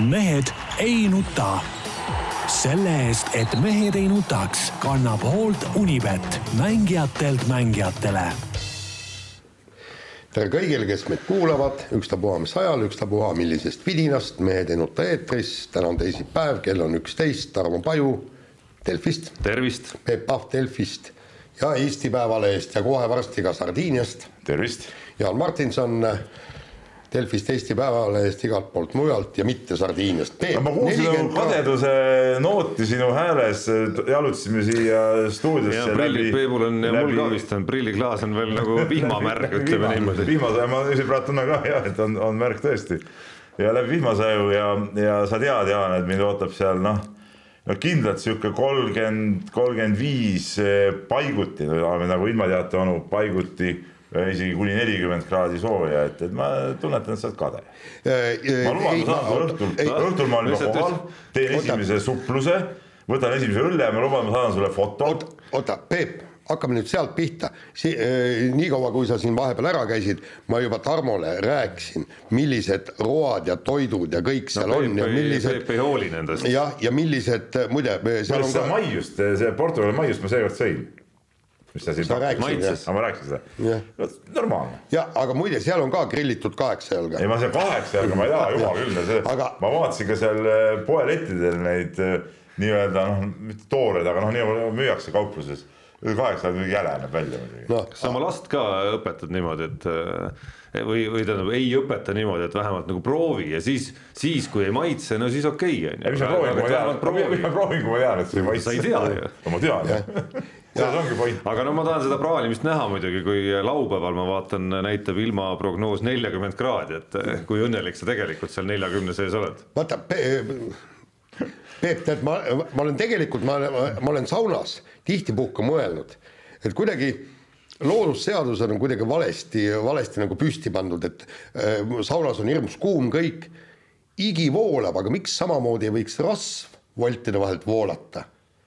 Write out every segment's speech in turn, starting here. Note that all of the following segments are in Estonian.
mehed ei nuta. selle eest, et mehed ei nutaks, kannab hoolt Unibet, mängijatelt mängijatele tere kõigile, kes meid kuulavad, ükstapuha mis ajal, ükstapuha millisest vidinast, Mehed ei nuta eetris, täna on teisipäev, kell on üksteist, Tarmo Paju Delfist. tervist. Peep Pahv Delfist ja Eesti Päevalehest ja kohe varsti ka Sardiiniast. tervist. Jaan Martinson Delfist, Eesti Päevalehest, igalt poolt mujalt ja mitte Sardiiniast. No, ma kuulsin nagu kadeduse nooti sinu hääles, jalutasime siia stuudiosse. prillid Peebul on ja läbi... mul ka vist on, prilliklaas on veel nagu vihmamärg, ütleme niimoodi. vihmasaju, ma ise praegu tunnen ka jah, et on, on märk tõesti. ja läbi vihmasaju ja, ja sa tead, Jaan, et mind ootab seal noh, no kindlalt sihuke kolmkümmend, kolmkümmend viis paiguti nagu ilmateate onu paiguti isegi kuni nelikümmend kraadi sooja, et, et ma tunnetan, et sa oled kade. ma luban, ma saan sulle õhtul, õhtul ma olen juba kohal, teen esimese supluse, võtan esimese õlle ja ma luban, ma saadan sulle foto. oota, Peep, hakkame nüüd sealt pihta. Eh, niikaua, kui sa siin vahepeal ära käisid, ma juba Tarmole rääkisin, millised road ja toidud ja kõik seal no, on ja millised. Peep ei hooli nendest. jah, ja millised muide. ka. maiust, see Portugali maiust ma seekord sõin mis sa siin maitses, aga ma rääkisin seda. No,, normaalne. ja aga muide, seal on ka grillitud kaheksa jalga. ei, ma seal kaheksa jalga ma ei taha, jumal küll, see aga..., ma vaatasin ka seal äh, poelettidel neid äh, nii-öelda noh, mitte tooreid, aga noh, nii müüakse kaupluses kaheksa jalga jäle näeb välja muidugi no,. kas sa oma last ka õpetad niimoodi, et äh, või, või tähendab, ei õpeta niimoodi, et vähemalt nagu proovi ja siis, siis kui ei maitse, no siis okei okay, on ju. mis ma proovin, kui ma tean, mis ma proovin, kui ma tean, et see ei maitse. sa ei tea ju. no ma tean jah selles ongi point. aga no ma tahan seda praalimist näha muidugi, kui laupäeval ma vaatan, näitab ilmaprognoos neljakümmend kraadi, et kui õnnelik sa tegelikult seal neljakümne sees oled. vaata Peep, tead, ma, ma olen tegelikult, ma, ma olen saunas tihtipuhku mõelnud, et kuidagi loodusseadused on kuidagi valesti, valesti nagu püsti pandud, et äh, saunas on hirmus kuum kõik, higi voolab, aga miks samamoodi ei võiks rasv voltide vahelt voolata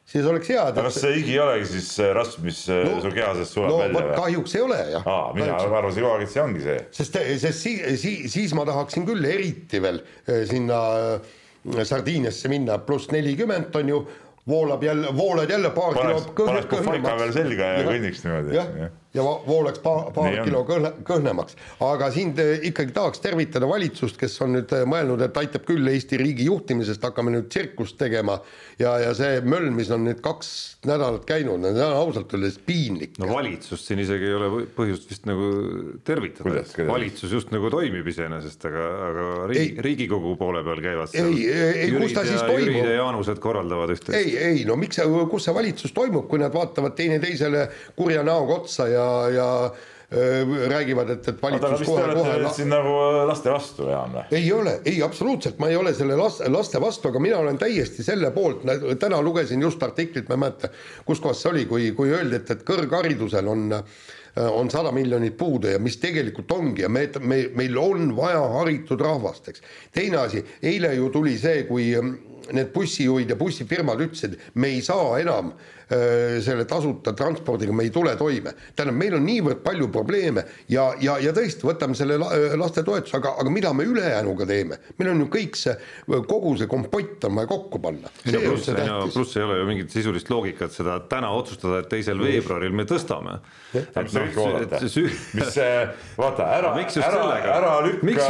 siis oleks hea. aga kas see higi ei olegi siis rasv, mis äh, no, su keha seest sulab no, välja või? kahjuks ei ole jah. aa, mina arvasin kogu aeg, et see ongi see. sest, sest siis, siis, siis ma tahaksin küll eriti veel äh, sinna äh, Sardiiniasse minna, pluss nelikümmend on ju, voolab jälle, voolad jälle paar kilo kõhnemaks. paneks kufalka veel selga ja, ja kõnniks niimoodi. jah ja. Ja voolaks paar, paar Nii kilo kõhne, kõhnemaks. aga sind ikkagi tahaks tervitada valitsust, kes on nüüd mõelnud, et aitab küll Eesti riigi juhtimisest, hakkame nüüd tsirkust tegema ja, ja see möll, mis on nüüd kaks nädalat käinud, see on ausalt öeldes piinlik. no valitsust siin isegi ei ole põhjust vist nagu tervitada, valitsus just nagu toimib iseenesest, aga, aga riigi, Riigikogu poole peal käivad seal ei, ei, kus ta siis toimub? Jürid ja Jaanused korraldavad üht-teist. ei, ei no miks see, kus see valitsus toimub, kui nad vaatavad teineteisele kurja näoga otsa ja, ja Äh, räägivad, et, et valitsus oota, kohe, siin nagu äh, laste vastu Jaan või? ei ole, ei absoluutselt, ma ei ole selle laste, laste vastu, aga mina olen täiesti selle poolt, täna lugesin just artiklit, ma ei mäleta, kus kohas see oli, kui, kui öeldi, et, et kõrgharidusel on on sada miljonit puudu ja mis tegelikult ongi ja me, me, meil on vaja haritud rahvast, eks. teine asi, eile ju tuli see, kui need bussijuhid ja bussifirmad ütlesid, me ei saa enam äh, selle tasuta transpordiga, me ei tule toime. tähendab, meil on niivõrd palju probleeme ja, ja, ja tõesti, võtame selle äh, lastetoetuse, aga, aga mida me ülejäänuga teeme? meil on ju kõik see, kogu see kompott on vaja kokku panna. pluss plus ei ole ju mingit sisulist loogikat seda täna otsustada, et teisel veebruaril me tõstame. mis see, vaata ära, ära, ära lükka,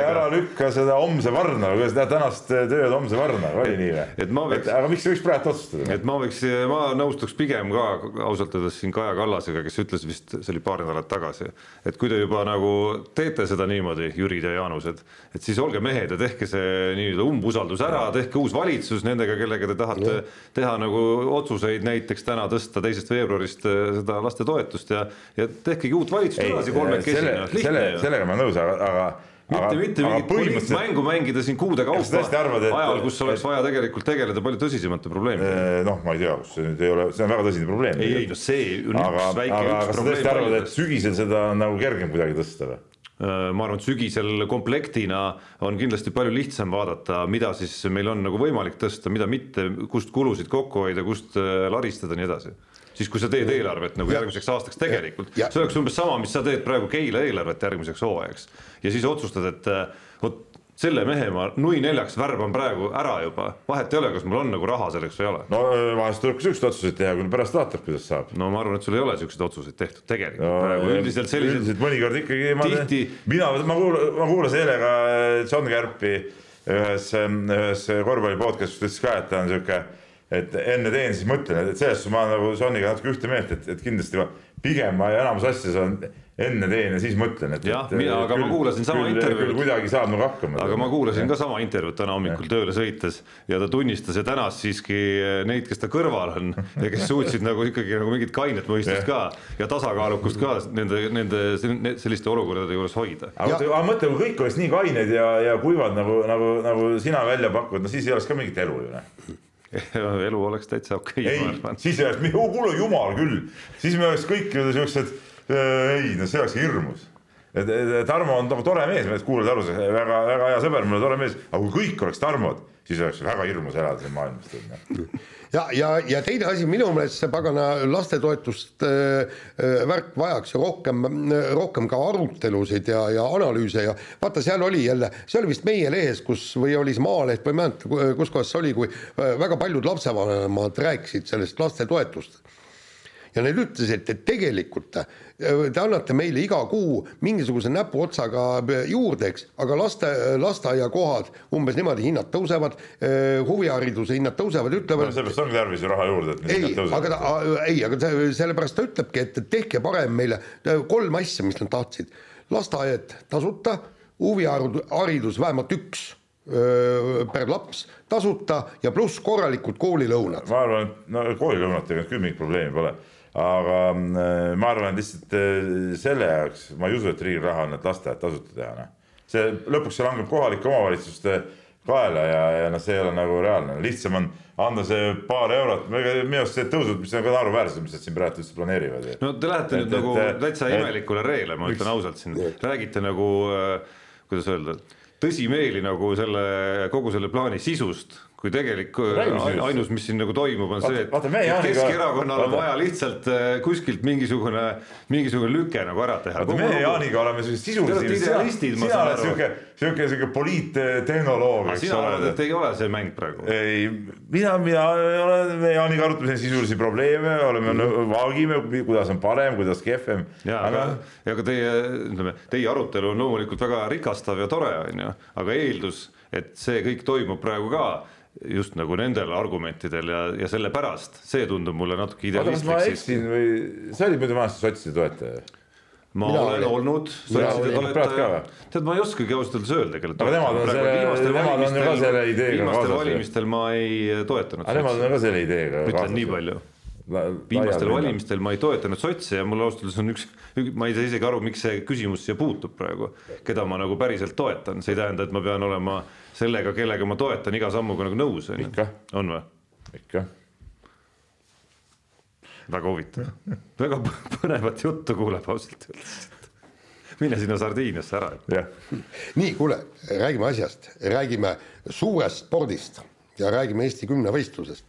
ära lükka seda homse varna, kuidas tänast tööd homse varna oli nii või? et ma võiks, aga miks võiks praegu otsustada? et ma võiks, ma nõustuks pigem ka ausalt öeldes siin Kaja Kallasega, kes ütles vist, see oli paar nädalat tagasi, et kui te juba nagu teete seda niimoodi, Jürid ja Jaanused, et siis olge mehed ja tehke see nii-öelda umbusaldus ära, tehke uus valitsus nendega, kellega te tahate ja. teha nagu otsuseid, näiteks täna tõsta teisest veebruarist äh, seda lastetoetust ja, ja tehkegi uut valitsust edasi kolmekesi. selle, selle, sellega ma olen nõus, aga, aga mitte, mitte mingit poliitilist mängu mängida siin kuude kaupa arvad, et, ajal, kus oleks et, vaja tegelikult tegeleda palju tõsisemate probleemidega. noh, ma ei tea, kus see nüüd ei ole, see on väga tõsine probleem. ei, ei no see on aga, üks väike. aga kas sa tõesti arvad, et sügisel seda on nagu kergem kuidagi tõsta või? Ma arvan, et sügisel komplektina on kindlasti palju lihtsam vaadata, mida siis meil on nagu võimalik tõsta, mida mitte, kust kulusid kokku hoida, kust äh, laristada, nii edasi siis kui sa teed eelarvet nagu järgmiseks aastaks tegelikult, see oleks umbes sama, mis sa teed praegu Keila eelarvet järgmiseks hooajaks. ja siis otsustad, et äh, vot selle mehe ma nui neljaks värban praegu ära juba, vahet ei ole, kas mul on nagu raha selleks või ei ole. no vahest tuleb ka siukseid otsuseid teha, kui pärast vaatad, kuidas saab. no ma arvan, et sul ei ole siukseid otsuseid tehtud tegelikult no, praegu üldiselt sellised. üldiselt mõnikord ikkagi ma tihti... mina, ma kuulasin, ma kuulasin eile ka John Kärpi ühes, ühes korvpalli podcast'is ütles ka, et ta on sihuke, et enne teen, siis mõtlen, et selles suhtes ma nagu Johniga natuke ühte meelt, et, et kindlasti ma pigem ma enamus asjades on enne teen ja siis mõtlen, et. jah, aga küll, ma kuulasin sama intervjuud. kuidagi saab nagu hakkama. aga ma kuulasin ja. ka sama intervjuud täna hommikul ja. tööle sõites ja ta tunnistas ja tänas siiski neid, kes ta kõrval on ja kes suutsid nagu ikkagi nagu mingit kainet mõistust ka ja tasakaalukust ka nende, nende selliste olukordade juures hoida. aga mõtle, kui kõik oleks nii kained ja, ja kuivad nagu, nagu, nagu sina välja pakud, no siis ei oleks ka mingit elu ju noh elu oleks täitsa okei okay,. ei, siis ei oleks, kuule jumal küll, siis me oleks kõik siuksed Äh, ei, no see oleks hirmus. Tarmo on nagu tore mees, ma kuulad aru, väga, väga hea sõber, mul on tore mees, aga kui kõik oleks Tarmod, siis oleks väga hirmus elada siin maailmas. ja, ja, ja teine asi, minu meelest see pagana lastetoetust äh, äh, värk vajaks rohkem, rohkem ka arutelusid ja, ja analüüse ja vaata, seal oli jälle, see oli vist meie lehes, kus või oli see Maaleht või ma ei mäleta, kus kohas see oli, kui äh, väga paljud lapsevanemad rääkisid sellest lastetoetust ja need ütlesid, et tegelikult äh, te annate meile iga kuu mingisuguse näpuotsaga juurde, eks, aga laste, lasteaiakohad umbes niimoodi, hinnad tõusevad, äh, huvihariduse hinnad tõusevad, ütlevad no,. sellepärast ongi tarvis ju raha juurde, et ei, aga ta, ei, aga ta, sellepärast ta ütlebki, et tehke parem meile kolm asja, mis nad tahtsid. lasteaed tasuta, huviharidus vähemalt üks per laps tasuta ja pluss korralikud koolilõunad. ma arvan, et no koolilõunatega küll mingit probleemi pole aga äh, ma arvan, et lihtsalt äh, selle jaoks ma ei usu, et riigil raha on, et lasteaed tasuta teha, noh. see lõpuks see langeb kohalike omavalitsuste kaela ja, ja noh, see ei ole nagu reaalne, lihtsam on anda see paar eurot, minu arust need tõusud, mis on ka naeruväärsed, mis nad siin praegu üldse planeerivad. no te lähete et, nüüd et, nagu et, täitsa imelikule reele, ma ütlen ausalt siin, räägite nagu äh, kuidas öelda, tõsimeeli nagu selle kogu selle plaani sisust kui tegelik ainus, mis siin nagu toimub, on see, et, Keskerakonnal on vaja lihtsalt äh, kuskilt mingisugune, mingisugune lüke nagu ära teha. vaata, meie Jaaniga oleme sellised sisulised. sina oled sihuke, sihuke, sihuke poliittehnoloog. sina arvad, et ei ole see mäng praegu? ei, mina, mina olen, me Jaaniga arutame sisulisi probleeme, oleme mm., vaagime, kuidas on parem, kuidas kehvem. ja, aga, ja ka teie, ütleme, teie arutelu on loomulikult väga rikastav ja tore, on ju, aga eeldus, et see kõik toimub praegu ka just nagu nendel argumentidel ja, ja sellepärast see tundub mulle natuke idealistlik. ma eksin või, sa olid muidu vanasti sotside toetaja? ma Mina olen olnud sotside toetaja, tead, ma ei oskagi ausalt öeldes öelda, kelle aga nemad on selle, nemad on ju ka selle ideega kaasas. viimastel valimistel ma ei toetanud. aga nemad on ka selle ideega ütlen nii palju viimastel valimistel ma ei toetanud sotse ja mul ausalt öeldes on üks, ma ei saa isegi aru, miks see küsimus siia puutub praegu, keda ma nagu päriselt toetan, see ei tähenda, et ma pean olema sellega, kellega ma toetan iga sammuga nagu nõus on ju. on või? ikka. väga huvitav, väga põnevat juttu kuuleb ausalt öeldes mine sinna Sardiiniasse ära. nii, kuule, räägime asjast, räägime suurest spordist ja räägime Eesti kümnevõistlusest.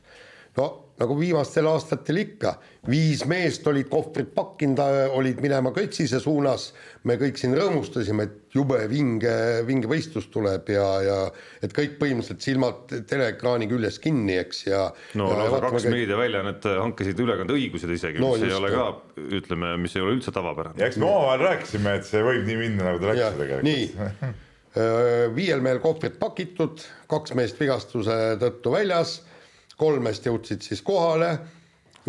No nagu viimastel aastatel ikka, viis meest olid kohvrid pakkinud, olid minema Kötsise suunas, me kõik siin rõõmustasime, et jube vinge, vinge võistlus tuleb ja, ja et kõik põhimõtteliselt silmad teleekraani küljes kinni, eks, ja no ja lausa kaks kõik... meediaväljaannet hankisid ülekandeõigused isegi no,, mis just, ei ole ka, ütleme, mis ei ole üldse tavapärane. ja eks me omavahel rääkisime, et see võib nii minna, nagu ta läks ja, tegelikult. nii. Viiel mehel kohvrid pakitud, kaks meest vigastuse tõttu väljas kolm meest jõudsid siis kohale,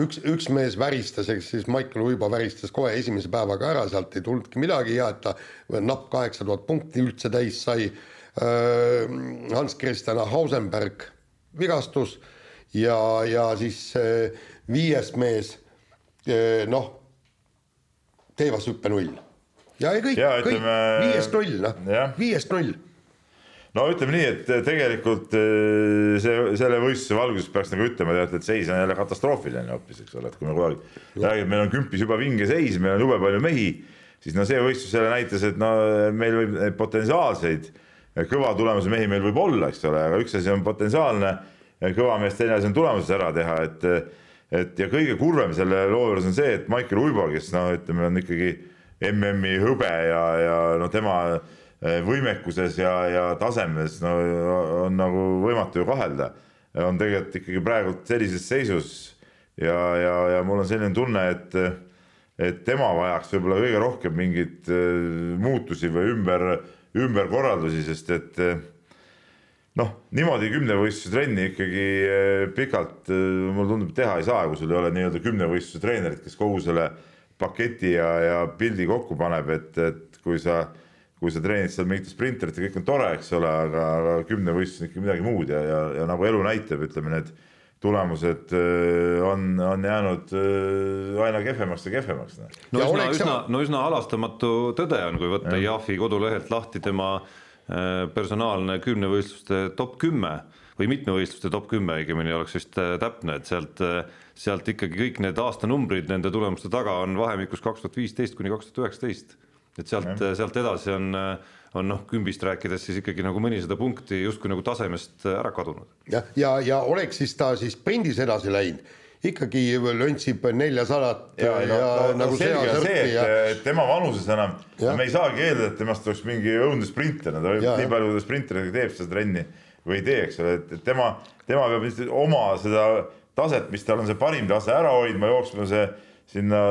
üks, üks mees väristas, ehk siis Michael Uibo väristas kohe esimese päevaga ära, sealt ei tulnudki midagi ja et ta napp kaheksa tuhat punkti üldse täis sai. Hans-Christian Hausenberg vigastus ja, ja siis viies mees noh, teevas hüppe null. ja kõik, kõik viiest null, noh, viiest null no ütleme nii, et tegelikult eh, see, selle võistluse valguses peaks nagu ütlema, et seis on jälle katastroofiline hoopis, eks ole, et kui me kogu aeg räägime, meil on kümpis juba vinge seis, meil on jube palju mehi, siis no see võistlus jälle näitas, et no meil võib potentsiaalseid kõva tulemuse mehi meil võib olla, eks ole, aga üks asi on potentsiaalne kõva mees, teine asi on tulemuses ära teha, et et ja kõige kurvem selle loo juures on see, et Michael Uibo, kes noh, ütleme, on ikkagi MM-i hõbe ja, ja noh, tema võimekuses ja, ja tasemes no on nagu võimatu ju kahelda. on tegelikult ikkagi praegu sellises seisus ja, ja, ja mul on selline tunne, et, et tema vajaks võib-olla kõige rohkem mingeid muutusi või ümber, ümberkorraldusi, sest et noh, niimoodi kümnevõistluse trenni ikkagi pikalt mulle tundub, teha ei saa, kui sul ei ole nii-öelda kümnevõistluse treenerit, kes kogu selle paketi ja, ja pildi kokku paneb, et, et kui sa, kui sa treenid seal mingite sprinterit ja kõik on tore, eks ole, aga, aga kümnevõistlus on ikka midagi muud ja, ja, ja nagu elu näitab, ütleme need tulemused äh, on, on jäänud äh, aina kehvemaks ja kehvemaks. Noh. no ja üsna, üsna, no üsna halastamatu tõde on, kui võtta Jahvi kodulehelt lahti tema äh, personaalne kümnevõistluste top kümme või mitmevõistluste top kümme õigemini oleks vist täpne, et sealt sealt ikkagi kõik need aastanumbrid nende tulemuste taga on vahemikus kaks tuhat viisteist kuni kaks tuhat üheksateist. Et sealt, sealt edasi on, on noh, kümbist rääkides siis ikkagi nagu mõnisada punkti justkui nagu tasemest ära kadunud. jah, ja, ja, ja oleks siis ta siis sprindis edasi läinud. Ikkagi löntsib neljasadat ja, ja, ja no, nagu selge on see, et, ja... tema vanuses enam, me ei saagi eeldada, et temast oleks mingi õudne sprinter, ta võib nii palju, kui ta sprinteriga teeb seda trenni või ei tee, eks ole, et tema, tema peab oma seda taset, mis tal on see parim tase ära hoidma, jooksma see sinna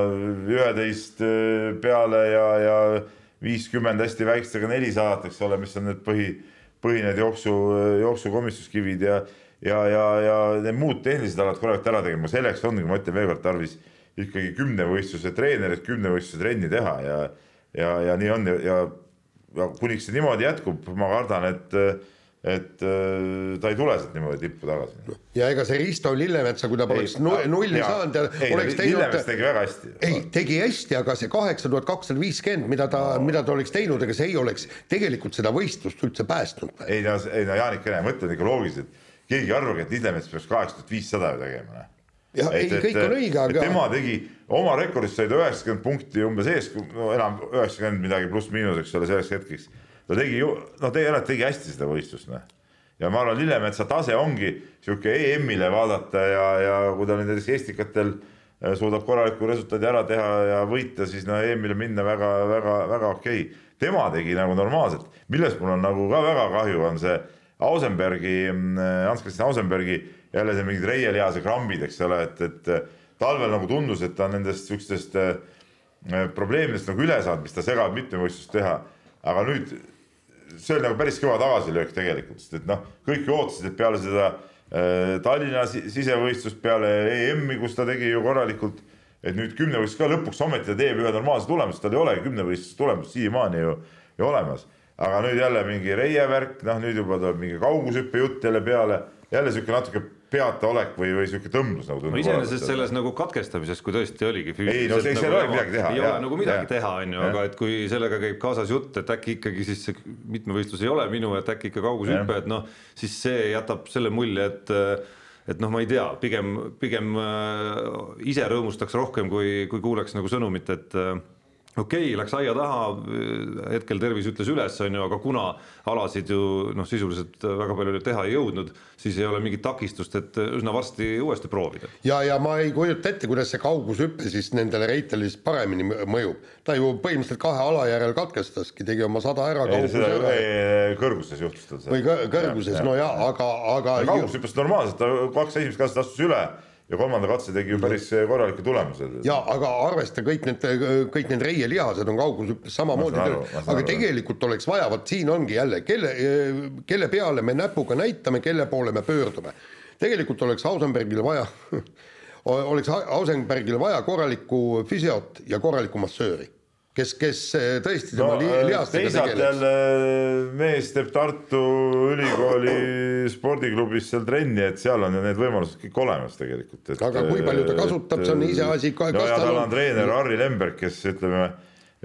üheteist äh, peale ja, ja viiskümmend hästi väikestega nelisadat, eks ole, mis on need põhi, põhi need jooksu, jooksukomistuskivid ja ja, ja, ja need muud tehnilised alad korralikult ära tegema, selleks ongi, ma ütlen veelkord, tarvis ikkagi kümnevõistluse treenerit, kümnevõistluse trenni teha ja ja, ja nii on. Ja, ja, ja kuniks see niimoodi jätkub, ma kardan, et et äh, ta ei tule sealt niimoodi tippu tagasi. ja ega see Risto Lillemetsa, kui ta poleks nulli saanud, oleks teinud. Lillemetsa tegi väga hästi. ei, tegi hästi, aga see kaheksa tuhat kakssada viiskümmend, mida ta no., mida ta oleks teinud, ega see ei oleks tegelikult seda võistlust üldse päästnud. ei no, ei no Jaanik, mõtle ikka loogiliselt, keegi ei arvagi, et Lillemets peaks kaheksa tuhat viissada ju tegema noh. jah, ei, kõik on õige, aga. tema tegi, oma rekordist sai ta üheksakümmend punkti umbes ees, no enam üheksakümmend midagi pluss-miinus, eks ole, selleks hetkeks ta tegi ju, noh, tegelikult tegi hästi seda võistlust, noh. ja ma arvan, Lillemetsa tase ongi sihuke EM-ile vaadata ja, ja kui ta näiteks Estikatel äh, suudab korraliku resultaadi ära teha ja võita, siis no EM-ile minna väga-väga-väga okei okay.. tema tegi nagu normaalselt, millest mul on nagu ka väga kahju, on see Ausenbergi, mm, Hans-Christian Ausenbergi jälle see mingid reielihase krambid, eks ole, et, et talvel nagu tundus, et ta on nendest siukestest äh, probleemidest nagu üle saanud, mis ta segab mitmevõistlust teha. aga nüüd see oli nagu päris kõva tagasilöök tegelikult, sest et noh, kõik ju ootasid, et peale seda äh, Tallinna sisevõistlust, peale EM-i, kus ta tegi ju korralikult, et nüüd kümnevõistlus ka lõpuks ometi ta teeb ühe normaalse tulemuse, tal ei olegi kümnevõistluse tulemust siiamaani ju, ju olemas. aga nüüd jälle mingi reie värk, noh nüüd juba tuleb mingi kaugushüppe jutt jälle peale, jälle sihuke natuke peataolek või, või sihuke tõmblus nagu tundub. no iseenesest selles nagu katkestamises, kui tõesti oligi. ei no seal nagu ei olegi midagi teha. ei ole nagu midagi ja. teha, on ju, aga et kui sellega käib kaasas jutt, et äkki ikkagi siis see mitmevõistlus ei ole minu, et äkki ikka kaugushüpe, et noh, siis see jätab selle mulje, et et noh, ma ei tea, pigem, pigem äh, ise rõõmustaks rohkem, kui, kui kuuleks nagu sõnumit, et äh, okei okay,, läks aia taha, hetkel tervis ütles üles, on ju, aga kuna alasid ju noh, sisuliselt väga palju teha ei jõudnud, siis ei ole mingit takistust, et üsna varsti uuesti proovida. ja, ja ma ei kujuta ette, kuidas see kaugushüpe siis nendele reitele siis paremini mõjub. ta ju põhimõtteliselt kahe ala järel katkestaski, tegi oma sada ära. kõrgustes juhtus tal see. või kõrguses, no jaa, aga, aga. kaugushüppes normaalselt, ta kaks esimest katset astus üle ja kolmanda katse tegi ju päris korraliku tulemuse. ja aga arvesta kõik need, kõik need reielihased on kaugushüppes samamoodi, aga tegelikult oleks vaja, vot siin ongi jälle, kelle, kelle peale me näpuga näitame, kelle poole me pöördume. tegelikult oleks Ausenbergile vaja oleks Ausenbergile vaja korralikku füsiot ja korralikku massööri kes, kes eh, tõesti tema no, lihastega tegeleks. teisalt jälle mees teeb Tartu Ülikooli spordiklubis seal trenni, et seal on ju need võimalused kõik olemas tegelikult. aga kui palju ta kasutab, see on iseasi. no ja tal on treener Harri Lemberg, kes ütleme,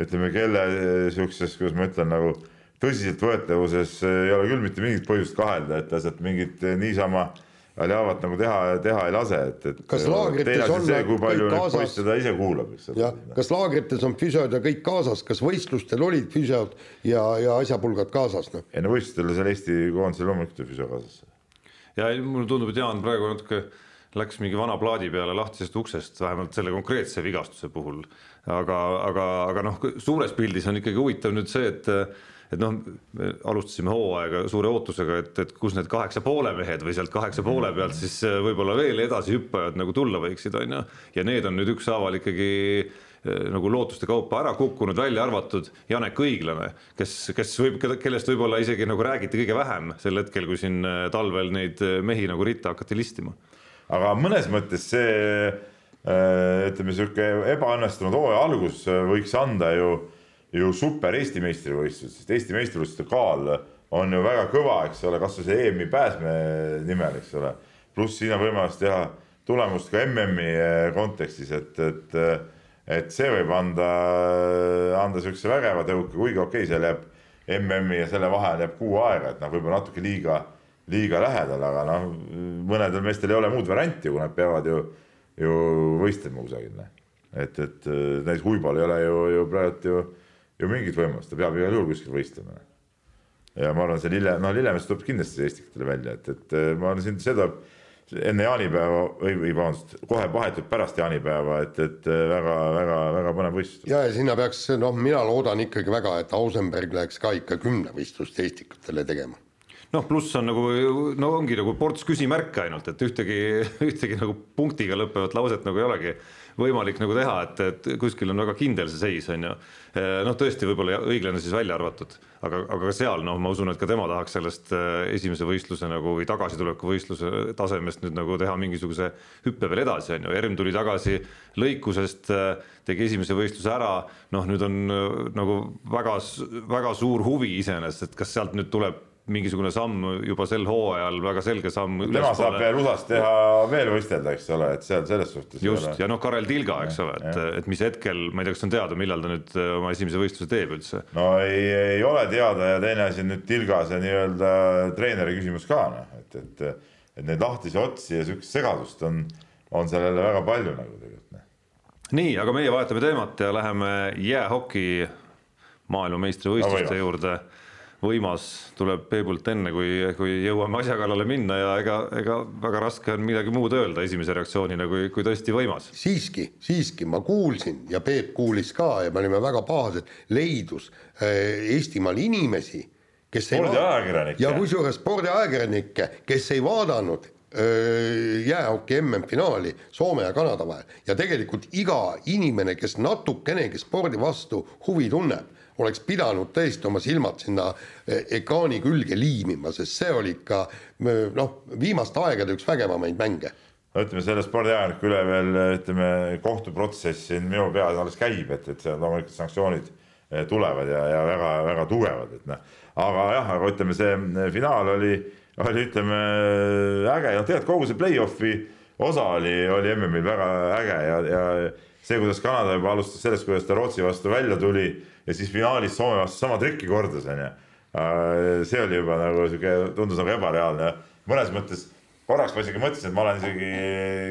ütleme kelle sihukeses, kuidas ma ütlen, nagu tõsiseltvõetavuses ei ole küll mitte mingit põhjust kahelda, et ta sealt mingit niisama Aljavat nagu teha, teha ei lase, et, et. kas laagrites on see, kui palju nüüd poiss teda ise kuulab, eks. jah, kas laagrites on füsiod ja kõik kaasas, kas võistlustel olid füsiod ja, ja asjapulgad kaasas, noh? ei no võistlustel seal Eesti koondisel loomulikult oli füsio kaasas. ja mulle tundub, et Jaan praegu natuke läks mingi vana plaadi peale lahtisest uksest, vähemalt selle konkreetse vigastuse puhul. aga, aga, aga noh, suures pildis on ikkagi huvitav nüüd see, et et noh, me alustasime hooaega suure ootusega, et, et kus need kaheksa poole mehed või sealt kaheksa poole pealt siis äh, võib-olla veel edasihüppajad nagu tulla võiksid, on ju. ja need on nüüd ükshaaval ikkagi äh, nagu lootuste kaupa ära kukkunud, välja arvatud Janek Õiglane, kes, kes võib, kellest võib-olla isegi nagu räägiti kõige vähem sel hetkel, kui siin äh, talvel neid mehi nagu ritta hakati listima. aga mõnes mõttes see ütleme, sihuke ebaõnnestunud hooaja algus võiks anda ju ju super Eesti meistrivõistlused, sest Eesti meistrivõistluste kaal on ju väga kõva, eks ole, kasvõi see EM-i pääsme nimel, eks ole. pluss siin on võimalus teha tulemust ka MM-i eh, kontekstis, et, et, et see võib anda, anda siukse vägeva tõuke, kuigi okei okay,, seal jääb MM-i ja selle vahel jääb kuu aega, et noh, võib-olla natuke liiga, liiga lähedal, aga noh, mõnedel meestel ei ole muud varianti, kui nad peavad ju, ju võistlema kusagil. Noh. et, et näiteks Uibal ei ole ju, ju praegu ju ju mingit võimalust, ta peab igal juhul kuskil võistlema. ja ma arvan, see Lille, noh, Lillemees tuleb kindlasti Eestikatele välja, et, et ma arvan, siin see tuleb enne jaanipäeva või, või vabandust, kohe vahetult pärast jaanipäeva, et, et väga-väga-väga põnev võistlus. ja, ja sinna peaks, noh, mina loodan ikkagi väga, et Ausenberg läheks ka ikka kümnevõistlust Eestikatele tegema noh, pluss on nagu, no ongi nagu ports küsimärke ainult, et ühtegi, ühtegi nagu punktiga lõppevat lauset nagu ei olegi võimalik nagu teha, et, et kuskil on väga kindel see seis, on ju. noh, tõesti, võib-olla õiglane siis välja arvatud, aga, aga ka seal noh, ma usun, et ka tema tahaks sellest äh, esimese võistluse nagu või tagasituleku võistluse tasemest nüüd nagu teha mingisuguse hüppe veel edasi, on ju, Erm tuli tagasi lõikusest, äh, tegi esimese võistluse ära, noh, nüüd on nagu väga, väga suur huvi iseenesest, et kas sealt nüüd tuleb mingisugune samm juba sel hooajal, väga selge samm. tema saab veel USA-s teha veel võistelda, eks ole, et seal selles suhtes. just ja noh, Karel Tilga, eks ole, et, et mis hetkel, ma ei tea, kas on teada, millal ta nüüd äh, oma esimese võistluse teeb üldse? no ei, ei ole teada ja teine asi on nüüd Tilga see nii-öelda treeneri küsimus ka noh, et, et, et neid lahtisi otsi ja sihukest segadust on, on seal jälle väga palju nagu tegelikult. Noh. nii, aga meie vahetame teemat ja läheme jäähoki maailmameistrivõistluste no, juurde võimas tuleb Peebult enne, kui, kui jõuame asja kallale minna ja ega, ega väga raske on midagi muud öelda esimese reaktsioonina, kui, kui tõesti võimas. siiski, siiski ma kuulsin ja Peep kuulis ka ja me olime väga pahased, leidus äh, Eestimaal inimesi, kes spordiajakirjanikke. ja kusjuures spordiajakirjanikke, kes ei vaadanud äh, jäähoki MM-finaali Soome ja Kanada vahel ja tegelikult iga inimene, kes natukenegi spordi vastu huvi tunneb oleks pidanud tõesti oma silmad sinna eh, ekraani külge liimima, sest see oli ikka noh, viimaste aegade üks vägevamaid mänge. no ütleme, selle spordiajakirjaniku üle veel ütleme, kohtuprotsess siin minu peas alles käib, et, et seal loomulikult sanktsioonid eh, tulevad ja, ja väga-väga tugevad, et noh. aga jah, aga ütleme, see eh, finaal oli, oli ütleme äge, noh tegelikult kogu see play-off'i osa oli, oli MM-il väga äge ja, ja see, kuidas Kanada juba alustas sellest, kuidas ta Rootsi vastu välja tuli ja siis finaalis Soome vastu sama trikki kordas, onju. Äh, see oli juba nagu sihuke, tundus nagu ebareaalne, mõnes mõttes korraks ma isegi mõtlesin, et ma olen isegi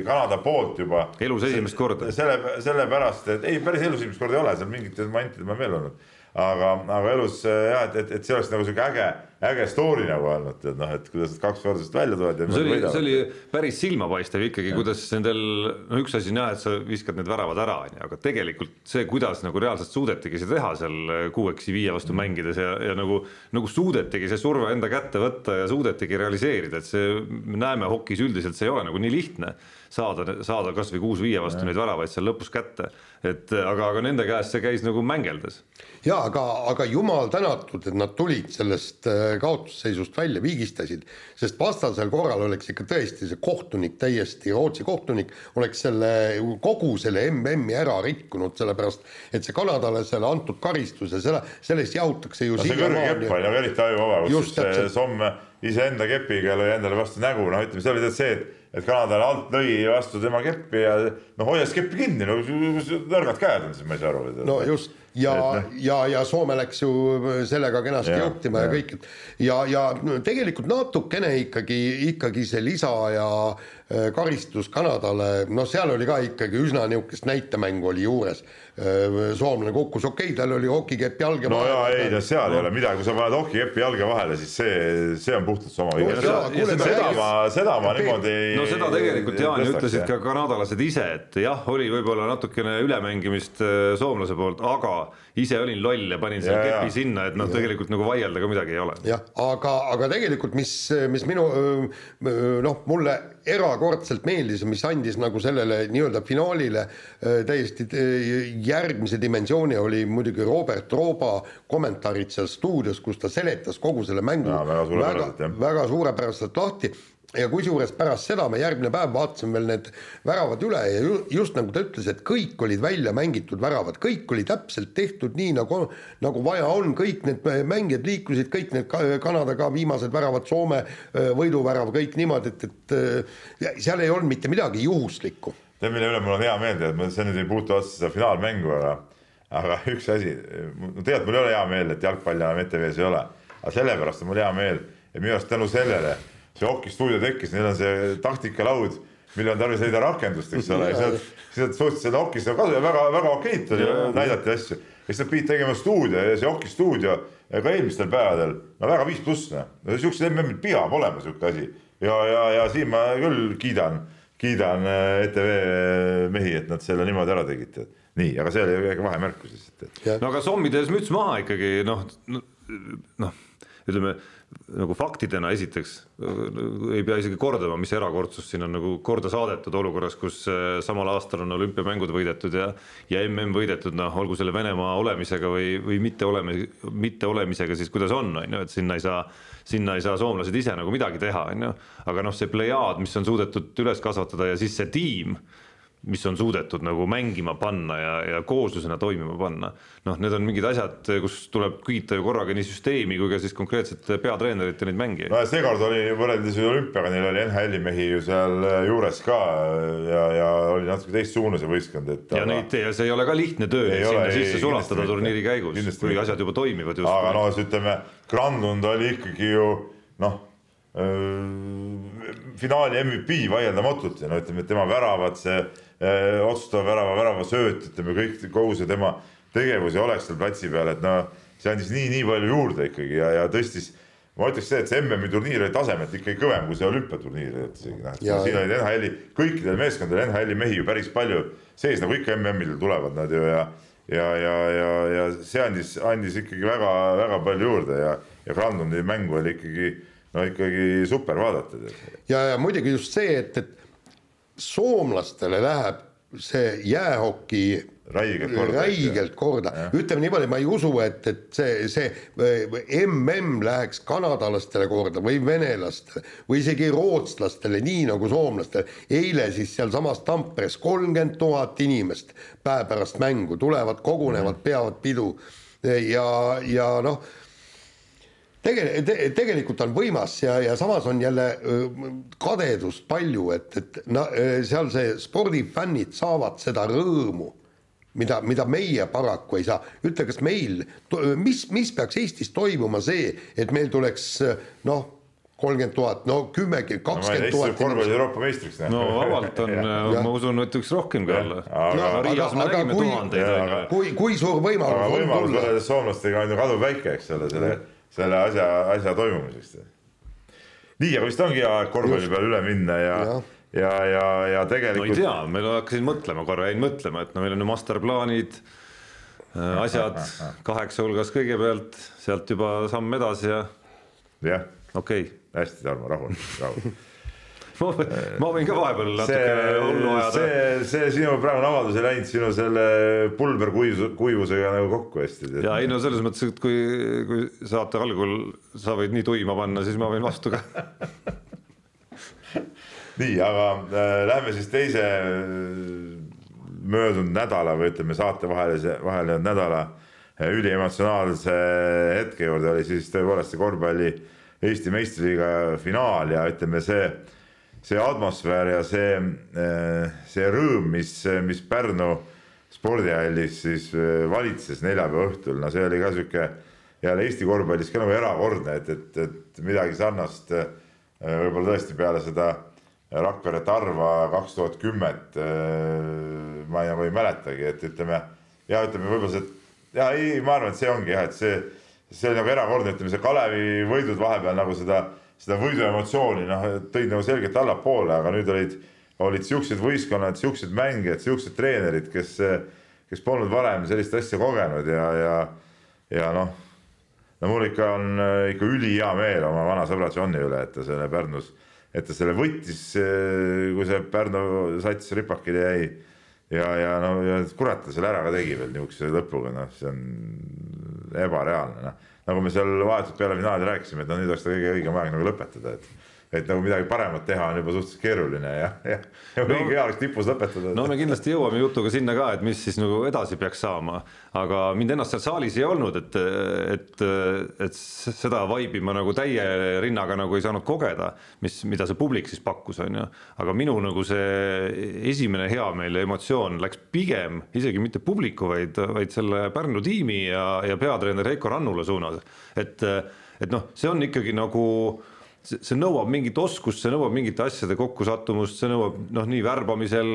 Kanada poolt juba. elus esimest korda. selle, sellepärast, et ei, päris elus esimest korda ei ole, seal mingitel momentidel ma veel olnud aga, aga elus jah, et, et, et see oleks nagu sihuke äge, äge story nagu olnud, et noh, et kuidas nad kaks korda sealt välja tulevad. No see oli, see oli päris silmapaistev ikkagi, kuidas nendel, no üks asi on jah, et sa viskad need väravad ära, on ju, aga tegelikult see, kuidas nagu reaalselt suudetigi seda teha seal kuueksi viie vastu mm. mängides ja, ja nagu, nagu suudetigi see surve enda kätte võtta ja suudetigi realiseerida, et see, me näeme hokis üldiselt, see ei ole nagu nii lihtne saada, saada kasvõi kuus viie vastu neid väravaid seal lõpus kätte. Et aga, aga nende käest see käis nagu mängeldes. ja aga, aga jumal tänatud, et nad tulid sellest äh, kaotusseisust välja, vigistasid, sest vastasel korral oleks ikka tõesti see kohtunik täiesti, Rootsi kohtunik oleks selle kogu selle MM-i ära rikkunud, sellepärast et see Kanadale selle antud karistus ja selle, sellest jahutakse ju no, see kõrge kepp on ju eriti ajuvaba, kus see Somme iseenda kepiga lõi endale vastu nägu, noh, ütleme, see oli see, et et Kanadale alt lõi vastu tema keppi ja no hoias keppi kinni, no nõrgad käed on siis, ma ei saa aru. no just ja, no. ja, ja Soome läks ju sellega kenasti ja, juhtima ja, ja kõik, ja, ja tegelikult natukene ikkagi, ikkagi see lisa ja karistus Kanadale, noh, seal oli ka ikkagi üsna niisugust näitemängu oli juures. soomlane kukkus, okei okay,, tal oli hokikepp jalge no jaa, ei no seal ei ole midagi, kui sa paned hokikepi jalge vahele, siis see, see on puhtalt su oma viga. No kuule, seda, seda ma, seda ma niimoodi ei no seda tegelikult Jaan tõstaks, ütlesid ka kanadalased ise, et jah, oli võib-olla natukene ülemängimist äh, soomlase poolt, aga ise olin loll ja panin selle Ja, ja. kepi sinna, et noh, tegelikult nagu vaielda ka midagi ei ole. jah, aga, aga tegelikult, mis, mis minu noh, mulle erakordselt meeldis, mis andis nagu sellele nii-öelda finaalile täiesti öö, järgmise dimensiooni, oli muidugi Robert Rooba kommentaarid seal stuudios, kus ta seletas kogu selle mängu Jaa, väga suurepäraselt, jah. väga suurepäraselt lahti ja kusjuures pärast seda me järgmine päev vaatasime veel need väravad üle ja ju, just nagu ta ütles, et kõik olid välja mängitud väravad, kõik oli täpselt tehtud nii nagu, nagu vaja on, kõik need mängijad liikusid, kõik need ka- Kanada ka viimased väravad, Soome öö, võiduvärav, kõik niimoodi, et, et öö, seal ei olnud mitte midagi juhuslikku. tead, mille üle mul on hea meel, tead, ma see nüüd ei puutu otseselt seda finaalmängu, aga aga üks asi, tegelikult mul ei ole hea meel, et jalgpalli enam ETV-s ei ole, aga sellepärast on mul hea meel, et minu arust tänu sellele see hokistuudio tekkis, neil on see taktikalaud, millel on tarvis leida rakendust, eks ole, ja siis nad, suutsid selle hokist kasu ja väga-väga okeilt oli, näidati asju. ja siis nad pidid tegema stuudio ja see hokistuudio ka eelmistel päevadel, no väga viis pluss noh, no siuksed MM-id peab olema siuke asi. Ja, ja, ja siin ma küll kiidan, kiidan äh, ETV mehi, et nad selle niimoodi ära tegid. nii, aga see oli väike vahemärkus lihtsalt, et no aga sommides müts maha ikkagi noh, noh, ütleme nagu faktidena esiteks ei pea isegi kordama, mis erakordsust siin on nagu korda saadetud olukorras, kus äh, samal aastal on olümpiamängud võidetud ja ja mm võidetud, noh, olgu selle Venemaa olemisega või, või mitte oleme, mitte olemisega siis kuidas on, on ju, et sinna ei saa, sinna ei saa soomlased ise nagu midagi teha, on ju, aga noh, see plejaad, mis on suudetud üles kasvatada ja siis see tiim mis on suudetud nagu mängima panna ja, ja kooslusena toimima panna. noh, need on mingid asjad, kus tuleb kiita ju korraga nii süsteemi kui ka siis konkreetset peatreenerit ja neid mängijaid. no ja seekord oli võrreldes olümpiaga, neil oli NHL-i mehi ju seal äh, juures ka ja, ja oli natuke teistsugune see võistkond, et ja neid ja see ei ole ka lihtne töö, Ei ole, sinna ei, sisse kindlasti sulatada turniiri käigus, kui mitte. asjad juba toimivad aga no ütleme, Granlund oli ikkagi ju noh, finaali MVP vaieldamatult ja no ütleme, tema väravad, see öö, otsustava värava, värava sööt, ütleme kõik, kogu see tema tegevus ja olek seal platsi peal, et noh, see andis nii-nii palju juurde ikkagi ja, ja tõstis ma ütleks see, et see MM-i turniir oli tasemelt ikkagi kõvem kui see olümpiaturniir, et isegi noh, siin olid NHL-i, kõikidel meeskondadel NHL-i mehi ju päris palju sees, nagu ikka MM-idel tulevad nad ju ja ja, ja, ja, ja see andis, andis ikkagi väga-väga palju juurde ja, ja Granlundi mängu oli ikkagi no ikkagi super vaadata. ja, ja muidugi just see, et, et soomlastele läheb see jäähoki Räigelt korda, räigelt korda. ütleme niimoodi, ma ei usu, et, et see, see mm läheks kanadalastele korda või venelastele või isegi rootslastele, nii nagu soomlastele. eile siis sealsamas Tamperes kolmkümmend tuhat inimest päev pärast mängu tulevad, kogunevad, peavad pidu ja, ja noh tegel- te,, tegelikult on võimas ja, ja samas on jälle kadedust palju, et, et na, seal see spordifännid saavad seda rõõmu, mida, mida meie paraku ei saa. ütle, kas meil, mis, mis peaks Eestis toimuma see, et meil tuleks noh, kolmkümmend tuhat, no kümme, kakskümmend tuhat korvpalli Euroopa meistriks. no vabalt on, ma usun, et võiks rohkem ka olla. aga- no Riias me aga- nägime aga kui- tuhandeid, kui, kui suur võimalus on tulla? soomlastega on ju kaduvväike, eks ole, selle, selle asja, asja toimumiseks. nii, aga vist ongi hea aeg korvpalli peale üle minna ja, ja, ja, ja, ja no ei tegelikult tea, meil hakkasin mõtlema korra, jäin mõtlema, et no meil on ju masterplaanid, asjad kaheksa hulgas kõigepealt, sealt juba samm edasi ja jah, okei okay. hästi, Tarmo, rahu, rahu. ma võin, ka vahepeal natukene hullu see, ajada. see, see sinu praegune avaldus ei läinud sinu selle pulberkuivus, kuivusega nagu kokku hästi. ja ei no selles mõttes, et kui, kui saate algul sa võid nii tuima panna, siis ma võin vastu ka. nii, aga äh, lähme siis teise äh, möödunud nädala või ütleme, saate vahelise, vahele nädala äh, üliemotsionaalse hetke juurde oli siis tõepoolest see korvpalli Eesti meistriliiga finaal ja ütleme, see, see atmosfäär ja see, see rõõm, mis, mis Pärnu spordihallis siis äh, valitses neljapäeva õhtul, no see oli ka sihuke jälle Eesti korvpallis ka nagu erakordne, et, et, et midagi sarnast äh, võib-olla tõesti peale seda Rakvere Tarva kaks tuhat kümmet. ma nagu ei mäletagi, et ütleme ja ütleme võib-olla see, ja ei, ma arvan, et see ongi jah, et see, see oli nagu erakordne, ütleme see Kalevi võidud vahepeal nagu seda, seda võidu emotsiooni noh, tõid nagu selgelt allapoole, aga nüüd olid, olid siuksed võistkonnad, siuksed mängijad, siuksed treenerid, kes, kes polnud varem sellist asja kogenud ja, ja, ja noh no mul ikka on ikka ülihea meel oma vana sõbra Johni üle, et ta selle Pärnus, et ta selle võttis, kui see Pärnu sats ripakile jäi. ja, ja no ja kurat, ta selle ära ka tegi veel niisuguse lõpuga, noh, see on ebareaalne, noh. Nagu me seal vahetult peale finaali rääkisime, et no nüüd oleks ta kõige õigem aeg nagu lõpetada, et et nagu midagi paremat teha on juba suhteliselt keeruline ja, ja, ja no, hea oleks tipus lõpetada. no me kindlasti jõuame jutuga sinna ka, et mis siis nagu edasi peaks saama, aga mind ennast seal saalis ei olnud, et, et, et seda vibe'i ma nagu täie rinnaga nagu ei saanud kogeda, mis, mida see publik siis pakkus, on ju. aga minu nagu see esimene heameel ja emotsioon läks pigem isegi mitte publiku, vaid, vaid selle Pärnu tiimi ja, ja peatreener Heiko Rannula suunas, et, et noh, see on ikkagi nagu see, nõuab mingit oskust, see nõuab mingite asjade kokkusattumust, see nõuab noh, nii värbamisel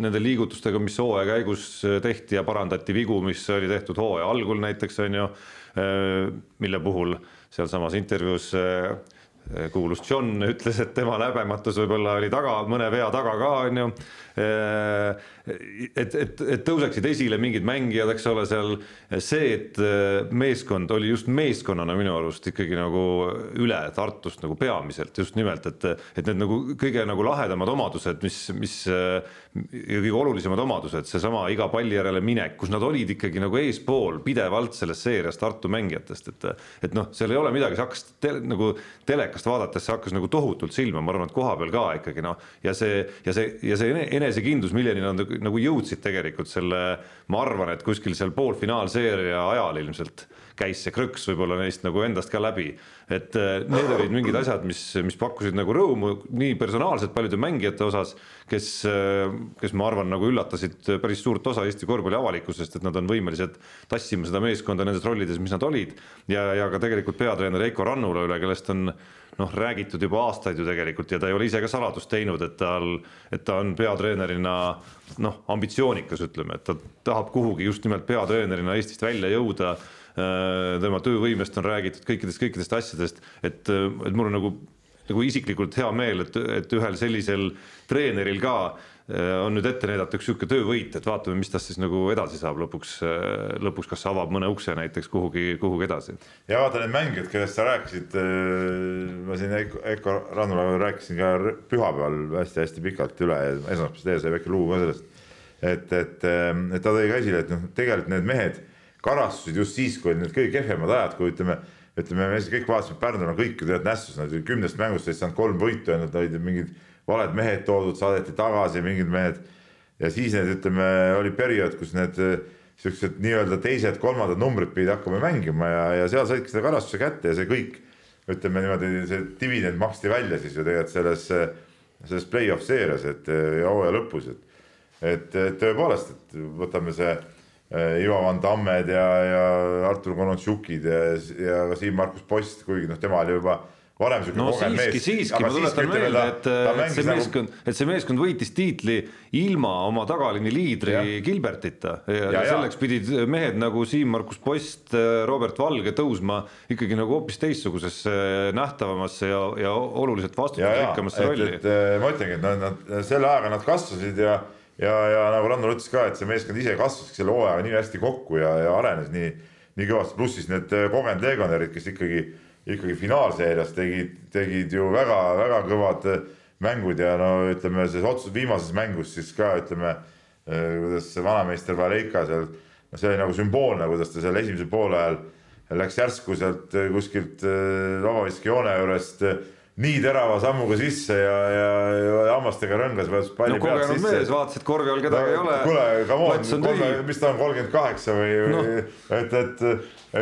nende liigutustega, mis hooaja käigus tehti ja parandati vigu, mis oli tehtud hooaja algul näiteks on ju, mille puhul sealsamas intervjuus kuulus John ütles, et tema läbematus võib-olla oli taga, mõne vea taga ka on ju. Et, et, et tõuseksid esile mingid mängijad, eks ole, seal. See, et äh, meeskond oli just meeskonnana minu arust ikkagi nagu üle Tartust nagu peamiselt just nimelt, et, et need nagu kõige nagu lahedamad omadused, mis, mis ja kõige olulisemad omadused, seesama iga palli järele minek, kus nad olid ikkagi nagu eespool pidevalt selles seerias Tartu mängijatest, et et noh, seal ei ole midagi, see hakkas te, nagu telekast vaadates, see hakkas nagu tohutult silma, ma arvan, et koha peal ka ikkagi noh, ja see ja see ja see enesekindlus, milleni nad nagu jõudsid tegelikult selle, ma arvan, et kuskil seal poolfinaalseeria ajal ilmselt käis see krõks võib-olla neist nagu endast ka läbi. et äh, need olid mingid asjad, mis, mis pakkusid nagu rõõmu nii personaalselt paljude mängijate osas, kes, äh, kes ma arvan, nagu üllatasid päris suurt osa Eesti korvpalli avalikkusest, et nad on võimelised tassima seda meeskonda nendes rollides, mis nad olid. ja, ja ka tegelikult peatreener Heiko Rannula üle, kellest on noh, räägitud juba aastaid ju tegelikult ja ta ei ole ise ka saladust teinud, et tal, et ta on peatreenerina noh, ambitsioonikas, ütleme, et ta tahab kuhugi just nimelt peatreenerina Eestist välja jõuda. Äh, tema töövõimest on räägitud kõikidest, kõikidest asjadest, et, et mul on nagu, nagu isiklikult hea meel, et, et ühel sellisel treeneril ka Äh, on nüüd ette näidata üks niisugune töövõit, et vaatame, mis tast siis nagu edasi saab lõpuks, äh, lõpuks, kas avab mõne ukse näiteks kuhugi, kuhugi edasi. ja vaata need mängijad, kellest sa rääkisid, äh, ma siin Eiko, Eiko Rannula rääkisin ka pühapäeval hästi-hästi pikalt üle ja esmaspäevast teie sai väike lugu ka sellest. et, et, et ta tõi ka esile, et noh, tegelikult need mehed karastusid just siis, kui olid need kõige kehvemad ajad, kui ütleme ütleme, me kõik vaatasime Pärnule kõik ju tead nässus, nad kümnest mängust ei saanud kolm võitu ja nad olid mingid valed mehed toodud, saadeti tagasi mingid mehed. ja siis need, ütleme, oli periood, kus need eh, siuksed nii-öelda teised-kolmandad numbrid pidid hakkama mängima ja, ja seal saidki seda karastuse kätte ja see kõik, ütleme niimoodi, see dividend maksti välja siis ju tegelikult selles, selles play-off seerias, et ja hooaja lõpus, et. et, tõepoolest, et võtame see eh, Ivo Van Tammed ja, ja Artur Konontšukid ja, ja ka Siim-Markus Post, kuigi noh, tema oli juba varem siuke no, kogenud mees. siiski, ma tuletan meelde, et, et see nagu- meeskond nagu..., et see meeskond võitis tiitli ilma oma tagaliini liidri ja. Gilbertita ja, ja, ja selleks pidid mehed nagu Siim-Markus Post, Robert Valge tõusma ikkagi nagu hoopis teistsugusesse nähtavamasse ja, ja oluliselt vastutustarikkamasse rolli. ma ütlengi, et nad, nad selle ajaga nad kasvasid ja ja, ja nagu Randor ütles ka, et see meeskond ise kasvaski selle hooajaga nii hästi kokku ja, ja arenes nii, nii kõvasti, pluss siis need kogenud legionärid, kes ikkagi ikkagi finaalseerias tegid, tegid ju väga-väga kõvad mängud ja no ütleme, selles otsus viimases mängus siis ka ütleme, eh, kuidas vanameister Valeka seal, no see oli nagu sümboolne, kuidas ta seal esimesel poolajal läks järsku sealt kuskilt vabaviskejoone juurest nii terava sammuga sisse ja, ja, ja hammastega rõngas vajus palli no, pealt sisse. mees vaatas, et korvi all kedagi no, ei ole. kuule, come on, mis ta on, kolmkümmend kaheksa või no., et, et,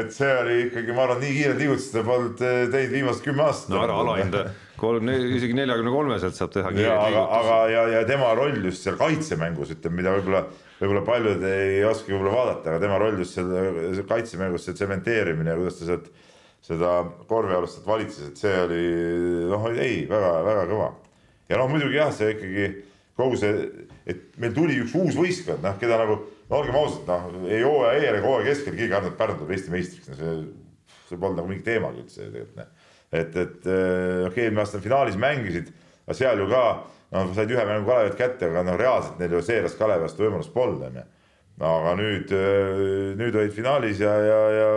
et see oli ikkagi, ma arvan, nii kiired liigutused ta polnud teinud viimased kümme aastat. no ära alahinda, kolm, isegi neljakümne kolmeselt saab teha kiireid liigutusi. aga, ja, ja tema roll just seal kaitsemängus, ütleme, mida võib-olla, võib-olla paljud ei oska võib-olla vaadata, aga tema roll just seal kaitsemängus, see tsementeerimine ja kuidas ta sealt seda korvialustelt valitses, et see oli noh, ei väga-väga kõva. ja noh, muidugi jah, see ikkagi kogu see, et meil tuli üks uus võistkond, noh, keda nagu, no olgem ausad, noh, ei hooaja eel ega hooaja keskel keegi arvab, et Pärnu tuleb Eesti meistriks, no see, see polnud nagu mingi teemagi üldse tegelikult, noh. et, et okei okay,, eelmine aasta finaalis mängisid, aga seal ju ka, noh, said ühe mängu Kalevit kätte, aga noh, reaalselt neil ju seerias Kalevi vastu võimalust polnud, onju. aga nüüd, nüüd olid finaalis ja, ja, ja,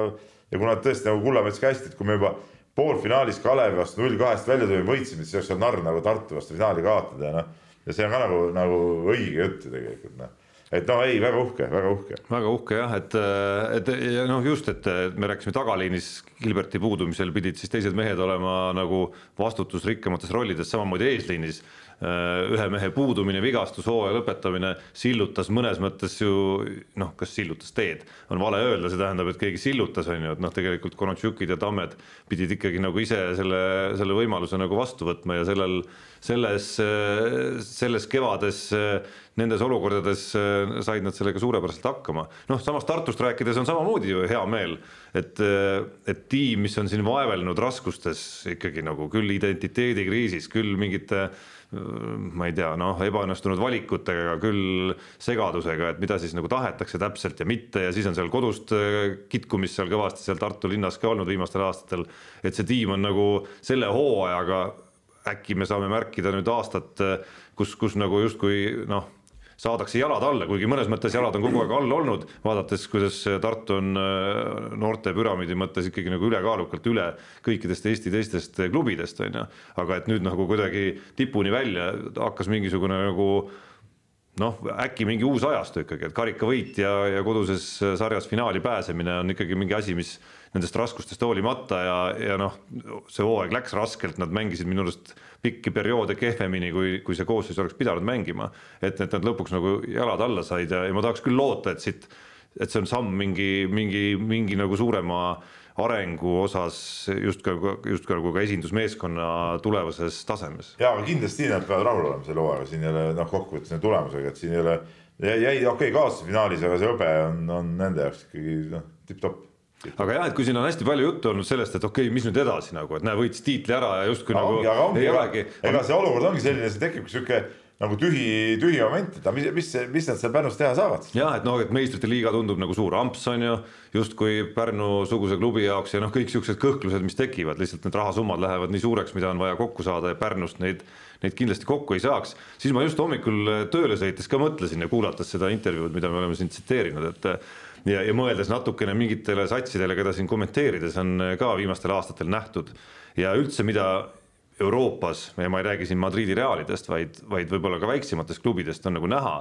ja kuna tõesti nagu Kullamets ka hästi, et kui me juba poolfinaalis Kalevi vastu null kahest välja tulime, võitsime, siis oleks olnud narr nagu Tartu vastu finaali kaotada ja noh ja see on ka nagu, nagu õige jutt ju tegelikult noh et noh, ei, väga uhke, väga uhke. väga uhke jah, et, et ja noh, just, et me rääkisime tagaliinis Gilberti puudumisel pidid siis teised mehed olema nagu vastutusrikkamates rollides, samamoodi eesliinis ühe mehe puudumine, vigastus, hooaja lõpetamine sillutas mõnes mõttes ju noh, kas sillutas teed, on vale öelda, see tähendab, et keegi sillutas, on ju, et noh, tegelikult Konatšukid ja Tammed pidid ikkagi nagu ise selle, selle võimaluse nagu vastu võtma ja sellel, selles, selles kevades nendes olukordades said nad sellega suurepäraselt hakkama. noh, samas Tartust rääkides on samamoodi ju hea meel, et, et tiim, mis on siin vaevelnud raskustes ikkagi nagu küll identiteedikriisis, küll mingite ma ei tea, noh, ebaõnnestunud valikutega, küll segadusega, et mida siis nagu tahetakse täpselt ja mitte ja siis on seal kodust äh, kitkumist seal kõvasti seal Tartu linnas ka olnud viimastel aastatel. et see tiim on nagu selle hooajaga äkki me saame märkida nüüd aastat, äh, kus, kus nagu justkui noh saadakse jalad alla, kuigi mõnes mõttes jalad on kogu aeg all olnud, vaadates, kuidas Tartu on äh, noorte püramiidi mõttes ikkagi nagu ülekaalukalt üle kõikidest Eesti teistest klubidest, on ju. aga et nüüd nagu kuidagi tipuni välja hakkas mingisugune nagu noh, äkki mingi uus ajastu ikkagi, et karikavõit ja, ja koduses sarjas finaali pääsemine on ikkagi mingi asi, mis nendest raskustest hoolimata ja, ja noh, see hooaeg läks raskelt, nad mängisid minu arust pikki perioode kehvemini, kui, kui see koosseis oleks pidanud mängima. et, et nad lõpuks nagu jalad alla said ja, ja ma tahaks küll loota, et siit, et see on samm mingi, mingi, mingi nagu suurema arengu osas justkui, justkui nagu ka esindusmeeskonna tulevases tasemes. ja, aga kindlasti nad peavad rahul olema selle hooajaga, siin ei ole noh, kokkuvõttes tulemusega, et siin ei ole jäi okei okay, kaotasid finaalis, aga see hõbe on, on nende jaoks ikkagi noh, tipp-topp aga jah, et kui siin on hästi palju juttu olnud sellest, et okei okay,, mis nüüd edasi nagu, et näe, võitis tiitli ära ja justkui nagu ongi, aga ongi, ei olegi. ega see olukord ongi selline, see tekib sihuke nagu tühi, tühi moment, et mis, mis, mis nad seal Pärnus teha saavad? jah, et noh, et meistrite liiga tundub nagu suur amps on ju, justkui Pärnu-suguse klubi jaoks ja noh, kõik siuksed kõhklused, mis tekivad, lihtsalt need rahasummad lähevad nii suureks, mida on vaja kokku saada ja Pärnust neid, neid kindlasti kokku ei saaks. siis ma just hommikul tööle sõites ka mõtlesin ja kuulates seda intervjuud, mida me oleme siin tsiteerinud, et ja, ja mõeldes natukene mingitele satsidele, keda siin kommenteerides on ka viimastel aastatel nähtud. Ja üldse, mida Euroopas ja ma ei räägi siin Madridi Realidest, vaid, vaid võib-olla ka väiksematest klubidest on nagu näha,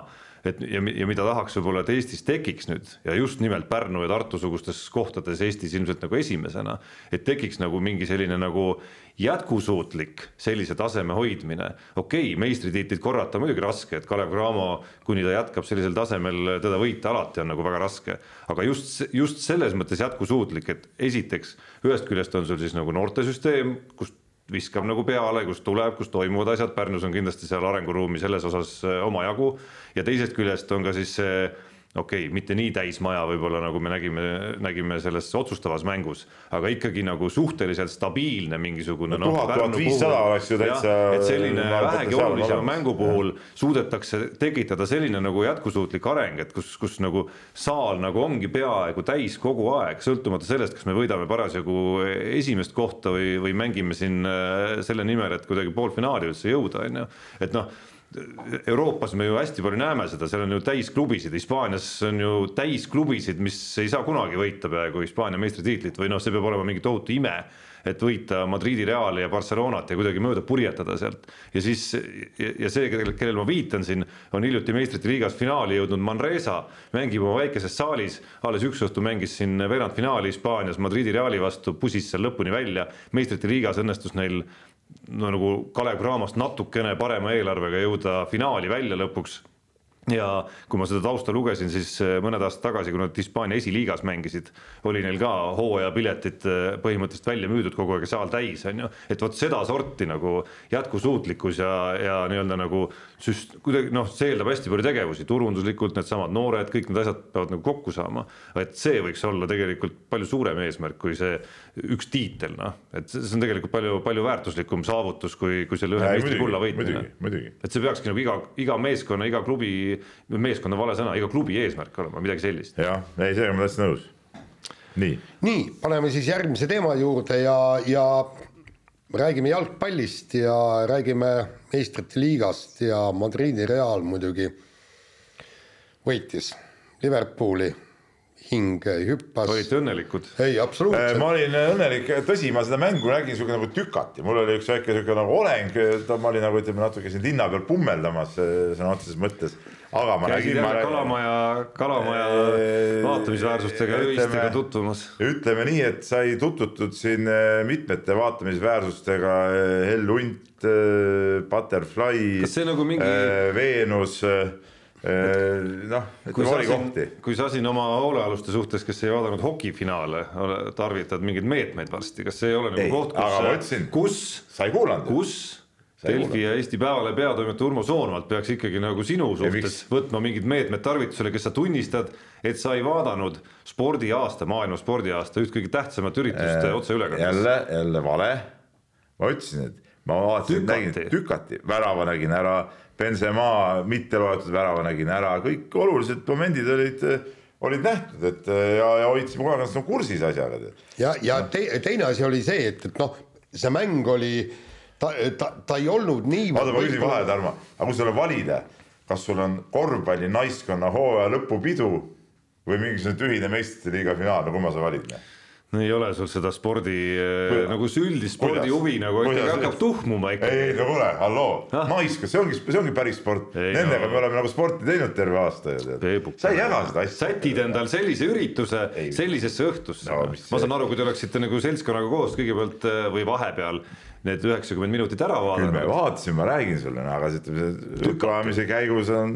et ja, ja mida tahaks võib-olla, et Eestis tekiks nüüd ja just nimelt Pärnu ja Tartu sugustes kohtades Eestis ilmselt nagu esimesena, et tekiks nagu mingi selline nagu jätkusuutlik sellise taseme hoidmine. okei okay,, meistritiitlit korrata muidugi raske, et Kalev Cramo, kuni ta jätkab sellisel tasemel, teda võita alati on nagu väga raske, aga just, just selles mõttes jätkusuutlik, et esiteks ühest küljest on sul siis nagu noortesüsteem, kust viskab nagu peale, kust tuleb, kus toimuvad asjad, Pärnus on kindlasti seal arenguruumi selles osas äh, omajagu. Ja teisest küljest on ka siis see okei okay,, mitte nii täismaja võib-olla nagu me nägime, nägime selles otsustavas mängus, aga ikkagi nagu suhteliselt stabiilne mingisugune no,. tuhat, tuhat viissada oleks ju täitsa. et selline vähegi olulisema mängu puhul ja. suudetakse tekitada selline nagu jätkusuutlik areng, et kus, kus nagu saal nagu ongi peaaegu täis kogu aeg, sõltumata sellest, kas me võidame parasjagu esimest kohta või, või mängime siin äh, selle nimel, et kuidagi poolfinaali üldse jõuda, on ju, et noh Euroopas me ju hästi palju näeme seda, seal on ju täisklubisid, Hispaanias on ju täisklubisid, mis ei saa kunagi võita peaaegu Hispaania meistritiitlit või noh, see peab olema mingi tohutu ime, et võita Madridi Reali ja Barcelonat ja kuidagi mööda purjetada sealt. ja siis ja see, kellel ma viitan siin, on hiljuti meistrite liigas finaali jõudnud Manresa, mängib oma väikeses saalis, alles üks õhtu mängis siin veerandfinaali Hispaanias Madridi Reali vastu, pusis seal lõpuni välja, meistrite liigas õnnestus neil no nagu Kalev Cramost natukene parema eelarvega jõuda finaali välja lõpuks ja kui ma seda tausta lugesin, siis äh, mõned aastad tagasi, kui nad Hispaania esiliigas mängisid, oli neil ka hooajapiletid äh, põhimõtteliselt välja müüdud kogu aeg saal täis, on ju. et vot sedasorti nagu jätkusuutlikkus ja, ja nii-öelda nagu süst-, kuidagi noh, see eeldab hästi palju tegevusi, turunduslikult needsamad noored, kõik need asjad peavad nagu kokku saama. et see võiks olla tegelikult palju suurem eesmärk, kui see üks tiitel, noh, et see on tegelikult palju, palju väärtuslikum saavutus, kui, kui selle ühe meistrikulla võitmine. et see peakski nagu iga, iga meeskonna, iga klubi meeskond on vale sõna, iga klubi eesmärk olema, midagi sellist. jah, ei, sellega ma täitsa nõus. nii. nii, paneme siis järgmise teema juurde ja, ja räägime jalgpallist ja räägime meistrite liigast ja Madridi Real muidugi võitis Liverpooli hing hüppas. olite õnnelikud? ei, absoluutselt. Äh, ma olin õnnelik, tõsi, ma seda mängu nägin siuke nagu tükati, mul oli üks väike siuke nagu oleng, ma olin nagu ütleme natuke siin linna peal pummeldamas sõna otseses mõttes. Aga ma Käisid. Ma... kalamaja, kalamaja vaatamisväärsustega öistega tutvumas. ütleme nii, et sai tutvutud siin mitmete vaatamisväärsustega, Hell Hunt, Butterfly. kas see nagu mingi. Veenus noh, ütleme oli kohti. kui sa siin oma hoolealuste suhtes, kes ei vaadanud hokifinaale, tarvitad mingeid meetmeid varsti, kas see ei ole nagu koht, kus, kus, sa ei kuulanud? kus Delfi ja Eesti Päevalehe peatoimetaja Urmo Soonvalt peaks ikkagi nagu sinu suhtes võtma mingid meetmed tarvitusele, kes sa tunnistad, et sa ei vaadanud spordiaasta, maailma spordiaasta üht kõige tähtsamat üritust äh, otseülekandes. jälle, jälle vale. ma ütlesin, et ma vaatasin, nägin tükati, värava nägin ära Benzema mitte loetud värava nägin ära, kõik olulised momendid olid, olid nähtud, et ja, ja hoidsime kogu aeg ennast nagu kursis asjaga. ja, ja te, teine asi oli see, et, et noh, see mäng oli, ta, ta, ta ei olnud nii. oota, ma küsin vahele, Tarmo, aga kui sulle valida, kas sul on korvpalli naiskonna hooaja lõpupidu või mingisugune tühine meistrite liiga finaal, no kumma sa valid? no ei ole sul seda spordi Kuidas? nagu see üldist spordihuvi nagu ikkagi hakkab tuhmuma ikka. ei, no kuule, halloo ah., naiska, see ongi, see ongi päris sport. Nendega no. me oleme nagu sporti teinud terve aasta ju tead. sa ei jaga seda asja. sätid endal sellise ürituse ei. sellisesse õhtusse no,. ma saan aru, kui te oleksite nagu seltskonnaga koos kõigepealt äh, või vahepeal need üheksakümmend minutit ära vaadanud. küll me vaatasime, ma räägin sulle, aga ütleme, lükkaamise käigus on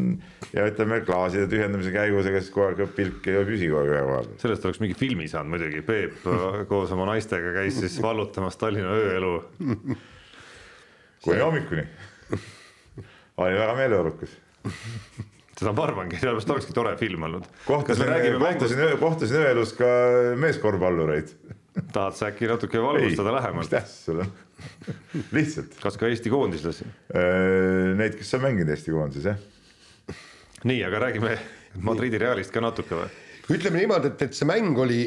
ja ütleme, klaaside tühjendamise käigus, ega siis kogu aeg pilk ei püsi kogu aeg ühe koha peal. sellest oleks mingi filmi saanud muidugi, Peep koos oma naistega käis siis vallutamas Tallinna ööelu. kuni hommikuni. oli väga meeleolukas seda ma arvangi, sellepärast olekski tore film olnud. kohtasin, kohtasin, kohtasin ööelus ka meeskorvpallureid tahad sa äkki natuke valgustada lähemalt? mis tähtsust sul on lihtsalt. kas ka Eesti koondislasi? Äh, neid, kes on mänginud Eesti koondises, jah. nii, aga räägime Madridi Realist ka natuke või? ütleme niimoodi, et, et see mäng oli,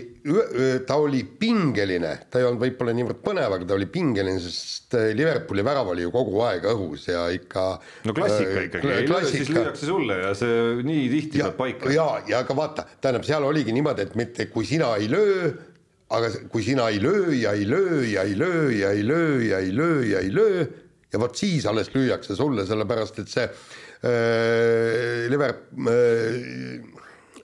ta oli pingeline, ta ei olnud võib-olla niivõrd põnev, aga ta oli pingeline, sest äh, Liverpooli värav oli ju kogu aeg õhus ja ikka. no klassika äh, ikkagi, ei löö, siis lüüakse sulle ja see nii tihti saab paika. ja, ja aga vaata, tähendab, seal oligi niimoodi, et mitte kui sina ei löö aga kui sina ei löö ja ei löö ja ei löö ja ei löö ja ei löö ja ei löö ja vot siis alles lüüakse sulle, sellepärast et see äh, Liver- äh,,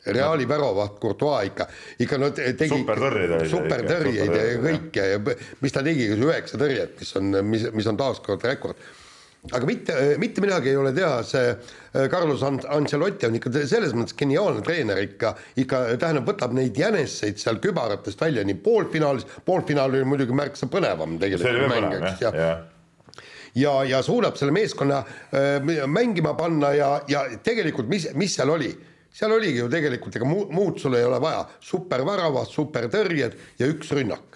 Reali väravaht Courtois ikka, ikka no tegi supertõrjeid supertõrjeid ja kõike ja mis ta tegi, üheksa tõrjet, mis on, mis, mis on taaskord rekord aga mitte, mitte midagi ei ole teha, see äh, Carlos Ancelotti on ikka selles mõttes geniaalne treener ikka, ikka tähendab, võtab neid jäneseid seal kübaratest välja nii poolfinaalis, poolfinaal oli muidugi märksa põnevam tegelikult mäng, eks, ja, ja ja, ja suudab selle meeskonna äh, mängima panna ja, ja tegelikult mis, mis seal oli? seal oligi ju tegelikult, ega muud sul ei ole vaja, superväravad, supertõrjed ja üks rünnak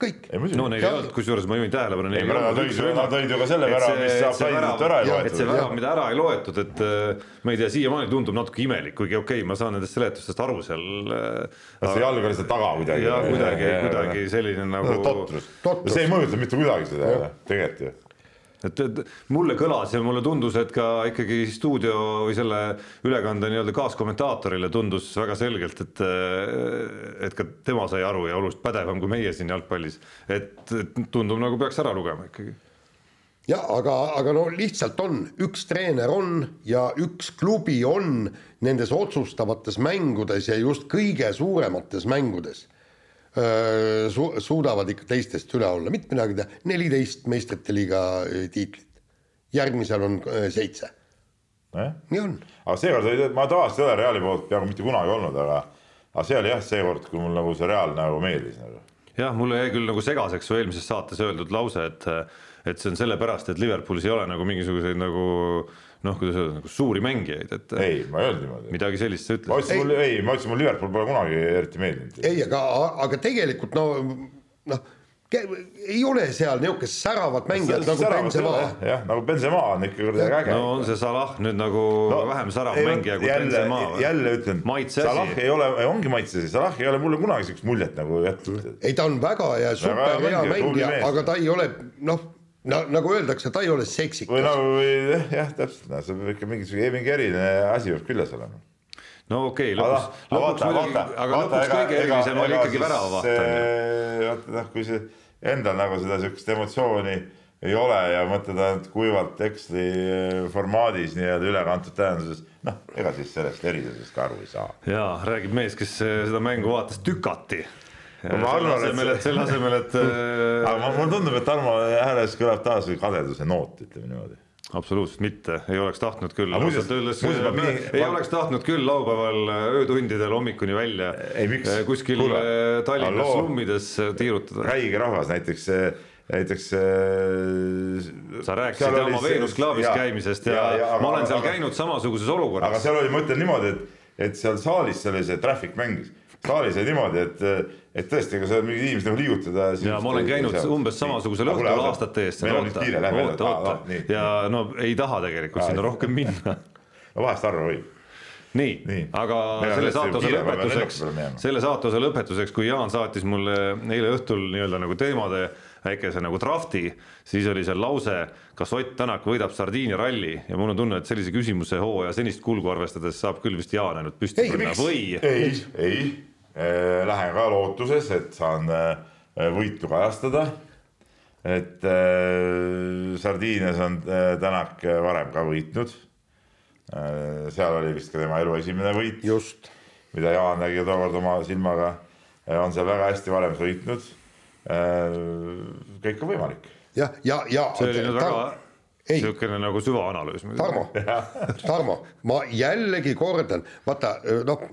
kõik. no neil ei olnud, kusjuures ma juhin tähelepanu. Nad tõid ju ka selle värava, mis saab Saidult ära ei loetud. et see värav, mida ära ei loetud, et äh, ma ei tea, siiamaani tundub natuke imelik, kuigi okei okay,, ma saan nendest seletustest aru seal. Äh, kas see jalg oli seal taga kuidagi? jah, kuidagi, kuidagi selline nagu. totrus, see ei mõjuta mitte kuidagi seda tegelikult ju et, et mulle kõlas ja mulle tundus, et ka ikkagi stuudio või selle ülekande nii-öelda kaaskommentaatorile tundus väga selgelt, et et ka tema sai aru ja oluliselt pädevam kui meie siin jalgpallis, et, et tundub nagu peaks ära lugema ikkagi. jah, aga, aga no lihtsalt on, üks treener on ja üks klubi on nendes otsustavates mängudes ja just kõige suuremates mängudes su-, suudavad ikka teistest üle olla, mitte midagi teha, neliteist meistrite liiga tiitlit. järgmisel on seitse. nojah, nii on aga seekord oli, ma tavaliselt ei ole Reali poolt peaaegu mitte kunagi olnud, aga aga see oli jah, seekord, kui mul nagu see Real nagu meeldis nagu. jah, mulle jäi küll nagu segaseks su eelmises saates öeldud lause, et et see on sellepärast, et Liverpoolis ei ole nagu mingisuguseid nagu noh, kuidas öelda, nagu suuri mängijaid, et ei, ma ei öelnud niimoodi. midagi sellist sa ma ütlesid. ütlesin, mul ei, ma ütlesin, mul Liverpool pole kunagi eriti meeldinud. ei, aga, aga tegelikult no noh, ei ole seal niisugust säravat mängijat nagu Benzema. jah, nagu Benzema on ikka kuidagi äge. no on see Salah nüüd nagu no, vähem särav mängija kui jälle, Benzema jälle ütlen, Salah ei ole, ongi maitse asi, Salah ei ole mulle kunagi siukest muljet nagu jätnud. ei, ta on väga hea, super hea hea mängija, mängija, aga ta ei ole noh, nagu öeldakse, ta ei ole või seksikas. nagu jah, jah, täpselt, no see peab ikka mingisugune, mingi eriline asi peab küljes olema. no okei okay,, lõpuks, lõpuks muidugi, aga lõpuks kõige erilisem oli ikkagi ju. vaata noh, kui see endal nagu seda siukest emotsiooni ei ole ja mõtled ainult kuivalt teksti formaadis nii-öelda ülekantud tähenduses, noh, ega siis sellest erisusest ka aru ei saa. ja räägib mees, kes eh, seda mängu vaatas tükati. Ma arvan, et selle selle asemel, et äh, aga ma- mulle tundub, et Tarmo hääles kõlab taas kadeduse noot, ütleme niimoodi. absoluutselt mitte, ei oleks tahtnud küll. Aga ausalt öeldes ei ma- oleks tahtnud küll laupäeval öötundidel hommikuni välja Ei, eh, kuskil Kuule, eh, Tallinna slummides tiirutada. räige rahvas, näiteks, näiteks. sa rääkisid oma Veenus klaavis käimisest ja, ja, ja ma olen seal aga, käinud samasuguses aga olukorras. seal oli, ma ütlen niimoodi, et, et seal saalis seal oli see traffic mängis. Saalis oli niimoodi, et, et tõesti, ega seal mingid inimesed nagu liigutada. ja ma olen käinud umbes samasugusel õhtul aastate eest. meil on nüüd kiire, lähme oota, oota edasi. ja no ei taha tegelikult sinna rohkem minna no vahest harva võib. nii, Nii. aga on selle ma pean lõpetuseks selle saatuse lõpetuseks, kui Jaan saatis mulle eile õhtul nii-öelda nagu teemade väikese nagu drafti, siis oli seal lause, kas Ott Tänak võidab Sardiinia ralli ja mul on tunne, et sellise küsimuse hooaja senist kulgu arvestades saab küll vist Jaan ainult püsti panna või ei, ei, lähen ka lootuses, et saan äh, võitu kajastada. et äh, Sardiinias on äh, Tänak varem ka võitnud. seal oli vist ka tema elu esimene võit, just, mida Jaan nägi tookord oma silmaga. on seal väga hästi varem sõitnud. kõik on võimalik. jah, ja, ja, ja. see oli nüüd väga ei, niisugune nagu süvaanalüüs. Tarmo, Tarmo, ma jällegi kordan, vaata noh,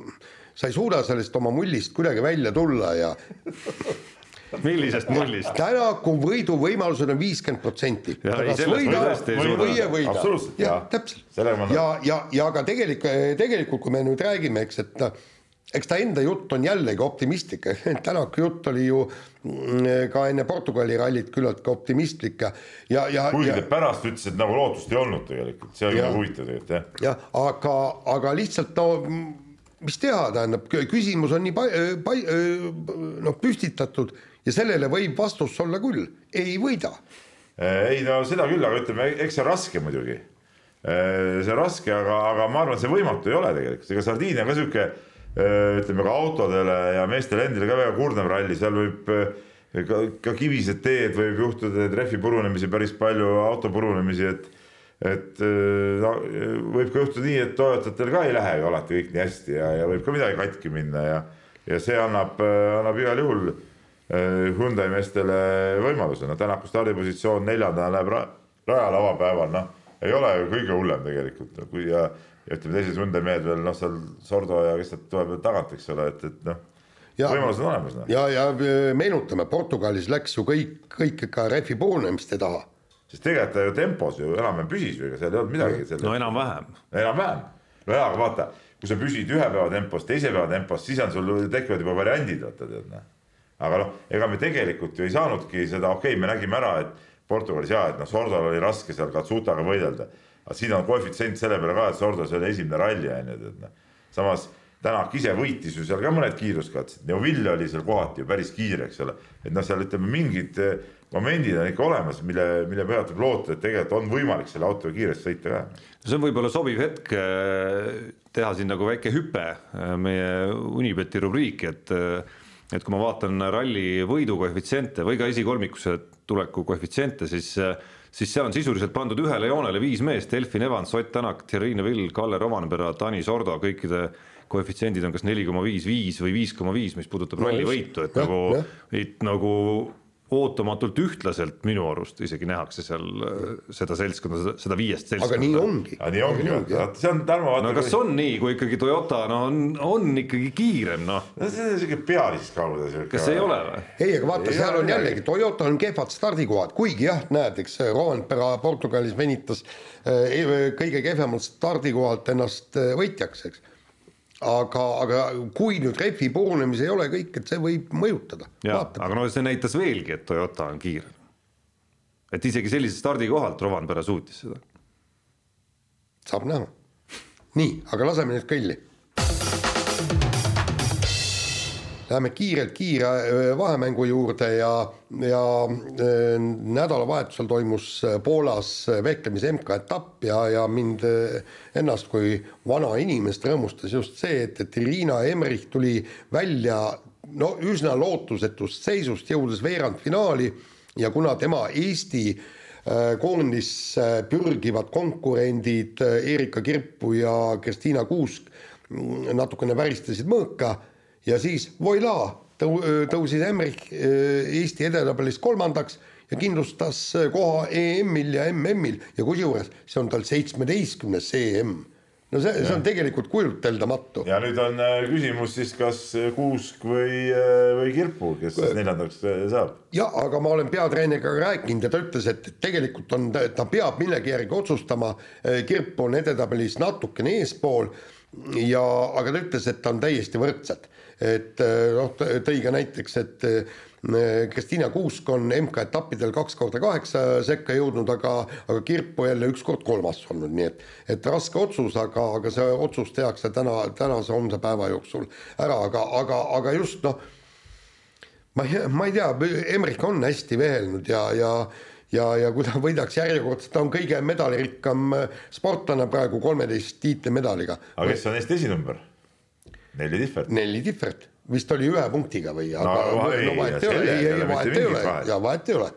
sa ei suuda sellest oma mullist kuidagi välja tulla ja millisest mullist? Tänaku võiduvõimalused on viiskümmend protsenti. Jah täpselt. Ja, ja, ja ka tegelikult, tegelikult kui me nüüd räägime, eks, et eks ta enda jutt on jällegi optimistlik, Tänaku jutt oli ju mm, ka enne Portugali rallit küllaltki optimistlik ja, ja, ja, kuigi ta pärast ütles, et nagu lootust ei olnud tegelikult, see oli nagu huvitav tegelikult jah. jah, aga, aga lihtsalt no mis teha, tähendab, küsimus on nii pa-, pa-, noh püstitatud ja sellele võib vastus olla küll, ei võida. ei no seda küll, aga ütleme, eks see on raske muidugi. see on raske, aga, aga ma arvan, et see võimatu ei ole tegelikult, ega Sardiinia on ka sihuke ütleme ka autodele ja meestele endile ka väga kurnav ralli, seal võib ka, ka kivised teed võib juhtuda, rehvi purunemisi päris palju, auto purunemisi, et et eh, no, võib ka juhtuda nii, et Toyotatel ka ei lähegi alati kõik nii hästi ja, ja võib ka midagi katki minna ja ja see annab, annab igal juhul Hyundai meestele võimaluse, no Tänaku stardipositsioon neljandana läheb ra rajale avapäeval, noh, ei ole ju kõige hullem tegelikult, kui ja, ja ütleme, teised Hyundai mehed veel noh, seal Sordo ja kes sealt tuleb veel tagant, eks ole, et, et noh, Ja- võimalused on olemas noh.. ja, ja meenutame, Portugalis läks ju kõik, kõik ikka rehvi purunemiste taha. Sest tegelikult ta ju tempos ju enam-vähem püsis ju, ega seal ei olnud midagi no enam-vähem. enam-vähem. no jaa, aga vaata, kui sa püsid ühe päeva tempos, teise päeva tempos, siis on sul tekivad juba variandid, vaata tead noh. aga noh, ega me tegelikult ju ei saanudki seda, okei okay,, me nägime ära, et Portugalis jaa, et noh, Sordol oli raske seal Katsutaga võidelda. aga siin on koefitsient selle peale ka, et Sordos oli esimene ralli on ju, tead noh. samas Tänak ise võitis ju seal ka mõned kiiruskatsed, Neuvill oli seal kohati ju päris kiire, eks ole. et noh, seal ütleme mingid momendid on ikka olemas, mille, mille pealt võib loota, et tegelikult on võimalik selle autoga kiiresti sõita ka. See on võib-olla sobiv hetk eh, teha siin nagu väike hüpe eh, meie Unibeti rubriiki, et eh, et kui ma vaatan ralli võidu koefitsiente või ka esikolmikusse tuleku koefitsiente, siis siis seal on sisuliselt pandud ühele joonele viis meest, Elfin Evans, Ott Tänak, Thierry Neville, Kalle Rovanpera, Tanis Ordo, kõikide koefitsiendid on kas neli koma viis, viis või viis koma viis, mis puudutab ralli võitu, et Jah, nagu et nagu ootamatult ühtlaselt minu arust isegi nähakse seal äh, seda seltskonda, seda, viiest seltskonda. aga nii ongi. nii ongi, see on Tarmo vaata. no kas on nii, kui ikkagi Toyota no on, on ikkagi kiirem noh. no see on siuke pealiskaude siuke. kas ei ole või? ei, aga vaata, seal on jällegi, Toyota on kehvad stardikohad, kuigi jah, näed, eks Rovanpera Portugalis venitas äh, kõige kehvemalt stardikohalt ennast äh, võitjaks, eks aga, aga kui nüüd rehvi purunemis ei ole kõik, et see võib mõjutada. aga no see näitas veelgi, et Toyota on kiirem. et isegi sellise stardikohalt Rovanpera suutis seda. saab näha. nii, aga laseme nüüd kõlli Läheme kiirelt kiire äh, vahemängu juurde ja, ja äh, nädalavahetusel toimus äh, Poolas vehklemise MK-etapp ja, ja mind ennast kui vana inimest rõõmustas just see, et, et Irina Emmerich tuli välja no üsna lootusetust seisust, jõudes veerandfinaali ja kuna tema Eesti koondisse pürgivad konkurendid Erika Kirpu ja Kristiina Kuusk mm, natukene väristasid mõõka ja siis voilaa tõu-, tõusis Emmerich Eesti edetabelis kolmandaks ja kindlustas koha EM-il ja MM-il ja kusjuures see on tal seitsmeteistkümnes EM. no see, see on tegelikult kujuteldamatu. ja nüüd on küsimus siis, kas Kuusk või, või Kirpu, kes siis neljandaks saab? ja aga ma olen peatreeneriga rääkinud ja ta ütles, et tegelikult on, ta peab millegi järgi otsustama. Kirp on edetabelis natukene eespool ja, aga ta ütles, et ta on täiesti võrdsed et eh, noh, tõi ka näiteks, et eh, Kristiina Kuusk on MK-etappidel kaks korda kaheksa sekka jõudnud, aga, aga Kirpu jälle üks kord kolmas olnud, nii et, et raske otsus, aga, aga see otsus tehakse täna, tänase homse päeva jooksul ära, aga, aga, aga just noh, ma ei, ma ei tea, Emmerich on hästi vehelnud ja, ja ja, ja kui ta võidaks järjekordselt, ta on kõige medalirikkam sportlane praegu kolmeteist tiitlimedaliga. aga kes on Eesti esinumber? Nelli Tihvert. Nelli Tihvert, vist oli ühe punktiga või, aga no, no, no vahet ei ole, ei, ei vahet ei ole. ja vahet ei ole.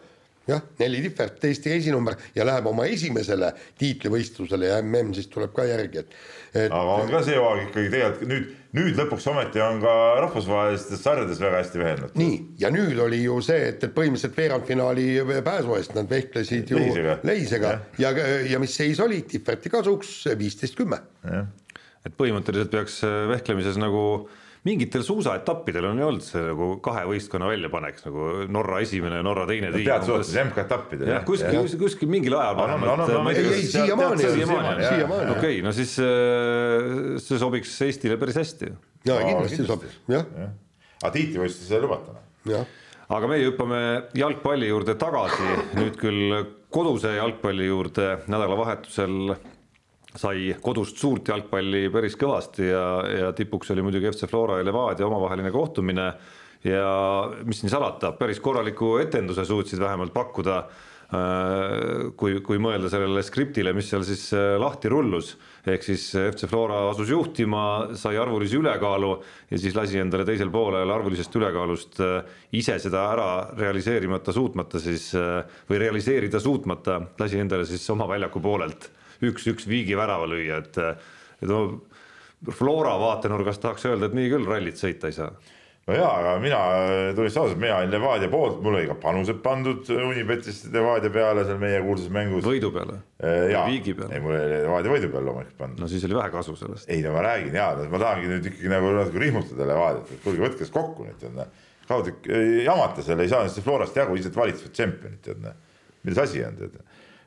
Jah, Nelli Tihvert, Eesti esinumber ja läheb oma esimesele tiitlivõistlusele ja mm siis tuleb ka järgi, et, et.... aga on ka see hooaeg ikkagi tegelikult nüüd, nüüd lõpuks ometi on ka rahvusvahelistes sarjades väga hästi vehelnud. nii, ja nüüd oli ju see, et, et põhimõtteliselt veerandfinaali pääsu eest nad vehklesid ju leisega, leisega. ja, ja, ja mis seis oli, Tihverti kasuks viisteist, kümme et põhimõtteliselt peaks äh, vehklemises nagu mingitel suusaetappidel on ju olnud see nagu kahe võistkonna väljapanek nagu Norra esimene, Norra teine tiim. tead suhtes MK-etappidel. jah, kuskil, kuskil, kuskil mingil ajal okei, no siis äh, see sobiks Eestile päris hästi. ja kindlasti sobib, jah. aga tiitlivõistluses ei lubata. aga meie hüppame jalgpalli juurde tagasi, nüüd küll koduse jalgpalli juurde nädalavahetusel sai kodust suurt jalgpalli päris kõvasti ja, ja tipuks oli muidugi FC Flora ja Levadia omavaheline kohtumine. Ja mis siin salata, päris korraliku etenduse suutsid vähemalt pakkuda äh, kui, kui mõelda sellele skriptile, mis seal siis äh, lahti rullus, ehk siis FC Flora asus juhtima, sai arvulise ülekaalu ja siis lasi endale teisel poolel arvulisest ülekaalust äh, ise seda ära realiseerimata suutmata siis või realiseerida suutmata, lasi endale siis oma väljaku poolelt üks-üks viigi värava lüüa, et, et no Flora vaatenurgast tahaks öelda, et nii küll rallit sõita ei saa no jaa, aga mina tunnistan ausalt, mina olin Levadia poolt, mul oli ka panused pandud Unibetist Levadia peale seal meie kuulsas mängus. võidu peale e,? viigi peale? ei, mul oli Levadia võidu peale loomulikult pandud. no siis oli vähe kasu sellest. ei no ma räägin jaa, ma tahangi nüüd ikkagi nagu natuke rihmutada Levadiat, et kuulge, võtke siis kokku nüüd, tead noh. kaudu jamate seal, ei saa sellest Florast jagu, ise valitsevad tšempionit, tead noh. milles asi on, tead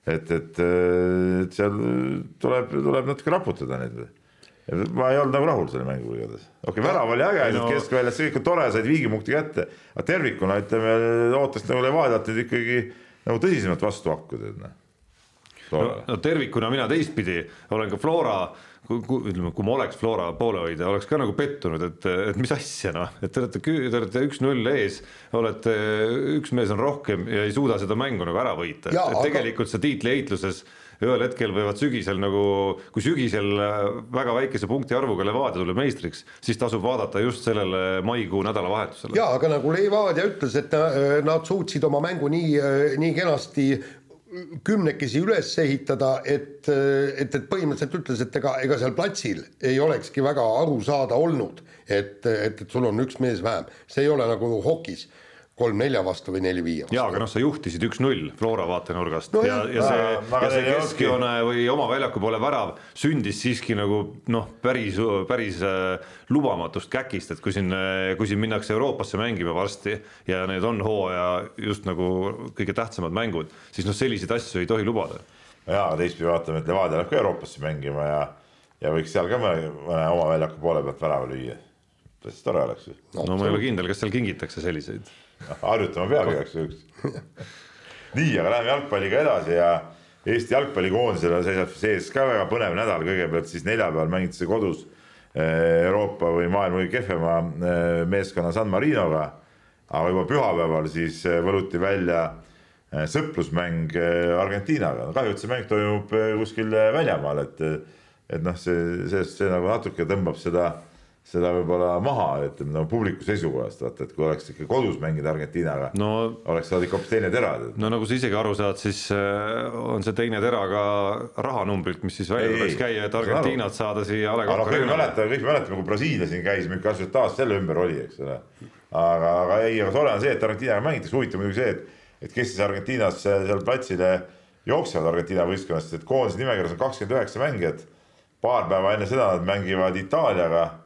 et, et, et seal tuleb, tuleb natuke raputada neid. ma ei olnud nagu rahul selle mänguga igatahes. okei okay,, värav oli äge no., keskväljas, see kõik on tore, said viigipunkti kätte, aga tervikuna ütleme, ootaks nagu Levadiat nüüd ikkagi nagu tõsisemalt vastu hakkuda, et noh. no, no tervikuna mina teistpidi olen ka Flora kui, ütleme, kui ma oleks Flora poolehoidja, oleks ka nagu pettunud, et, et mis asja noh, et te olete, te olete üks-null ees, olete, üks mees on rohkem ja ei suuda seda mängu nagu ära võita, et aga... tegelikult see tiitliheitluses ühel hetkel võivad sügisel nagu, kui sügisel väga väikese punkti arvuga Levadia tuleb meistriks, siis tasub vaadata just sellele maikuu nädalavahetusele. ja aga nagu Levadia ütles, et nad suutsid oma mängu nii, nii kenasti kümnekesi üles ehitada, et, et, et põhimõtteliselt ütles, et ega, ega seal platsil ei olekski väga aru saada olnud, et, et, et sul on üks mees vähem, see ei ole nagu hokis kolm-nelja vastu või neli-viie vastu. jaa, aga noh, sa juhtisid üks-null Flora vaatenurgast No ja, ja see, ja see keskjoone või oma väljaku poole värav sündis siiski nagu noh, päris, päris äh, lubamatust käkist, et kui siin, kui siin minnakse Euroopasse mängima varsti ja need on hooaja just nagu kõige tähtsamad mängud, siis noh, selliseid asju ei tohi lubada. jaa, aga teistpidi vaatame, et Levadia läheb ka Euroopasse mängima ja, ja võiks seal ka mõne, mõne oma väljaku poole pealt värava lüüa. päris tore oleks ju. no ma ei ole kindel, kas seal kingitakse selliseid. Harjutama peab igaks juhuks. nii, aga läheme jalgpalliga edasi ja Eesti jalgpallikoondisele seisab siis ees ka väga põnev nädal, kõigepealt siis neljapäeval mängitakse kodus eh, Euroopa või maailma kõige kehvema eh, meeskonna San Marinoga. aga juba pühapäeval siis eh, võluti välja sõprusmäng Argentiinaga, kahju, et see mäng toimub kuskil väljamaal, et et noh, see, see, see nagu natuke tõmbab seda seda võib-olla maha, et no publiku seisukohast vaata, et kui oleks ikka kodus mängida Argentiinaga no oleks saanud ikka hoopis teine tera. no nagu sa isegi aru saad, siis äh, on see teine tera ka rahanumbrilt, mis siis välja tuleks käia, et. Argentiinat saada siia A Le Coq Arena'le. mäletame, kõik mäletame, kui Brasiilia siin käis, mingi asjataaž selle ümber oli, eks ole. aga, aga ei, aga tore on see, et Argentiinaga mängitakse, huvitav muidugi see, et, et kes siis Argentiinas seal platsile jooksevad Argentiina võistkonnast, et koondise nimekirjas on kakskümmend üheksa mängijat. paar päeva enne seda nad mängivad Itaaliaga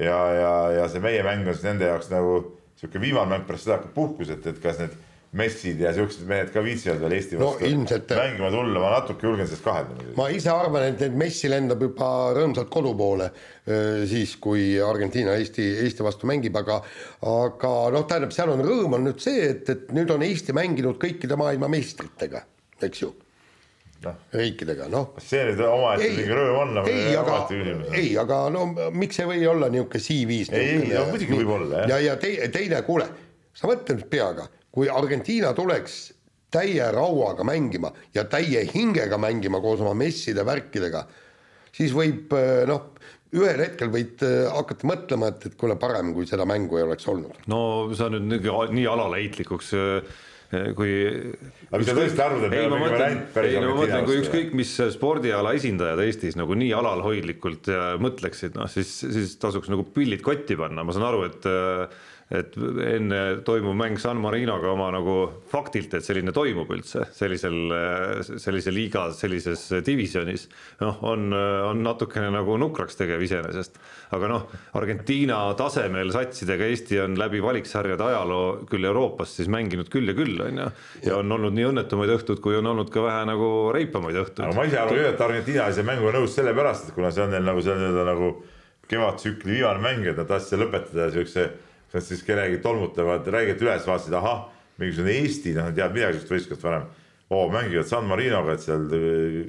ja, ja, ja see meie mäng on siis nende jaoks nagu sihuke viimane mäng pärast seda hakkab puhkus, et, et kas need messid ja siuksed mehed ka viitsivad veel Eesti No vastu ilmselt- mängima tulla, ma natuke julgen sellest kahelda ma ise arvan, et need Messi lendab juba rõõmsalt kodu poole siis, kui Argentiina Eesti, Eesti vastu mängib, aga aga noh, tähendab, seal on rõõm on nüüd see, et, et nüüd on Eesti mänginud kõikide maailma meistritega, eks ju Noh. riikidega, noh. see nüüd omaette mingi rõõm on, nagu ei, aga, ei, aga no miks ei või olla niisugune CV-s. Ei, ei, no muidugi võib olla, jah. ja, ja teine, teine, kuule, sa mõtle nüüd peaga, kui Argentiina tuleks täie rauaga mängima ja täie hingega mängima koos oma messide värkidega, siis võib eh, noh, ühel hetkel võid eh, hakata mõtlema, et, et kuule, parem, kui seda mängu ei oleks olnud. no sa nüüd nii, nii alaleheitlikuks kui Aga mis sa tõesti arvad, et ei, ma mõtlen, ei no ma mõtlen, kui ükskõik mis spordiala esindajad Eestis nagu nii alalhoidlikult ja mõtleksid, noh siis, siis tasuks nagu pillid kotti panna, ma saan aru, et et enne toimuv mäng San Marinoga oma nagu faktilt, et selline toimub üldse sellisel, sellise liiga sellises divisjonis, noh, on, on natukene nagu nukraks tegev iseenesest. aga noh, Argentiina tasemel satsidega Eesti on läbi valiksarjade ajaloo küll Euroopas siis mänginud küll ja küll, on ju. ja on olnud nii õnnetumaid õhtuid, kui on olnud ka vähe nagu reipamaid õhtuid. aga ma ise arvan küll, et Argentiina selle mänguga nõus sellepärast, et kuna see on neil nagu see nii-öelda nagu kevadtsükli viimane mäng, et nad tahtsid lõpetada siukse, nad siis kellegi tolmutavad räigelt üles, vaatasid, ahah, mingisugune Eesti, noh, ei teadnud midagi sellest võistkonnast varem. oo, mängivad San Marinoga, et seal äh,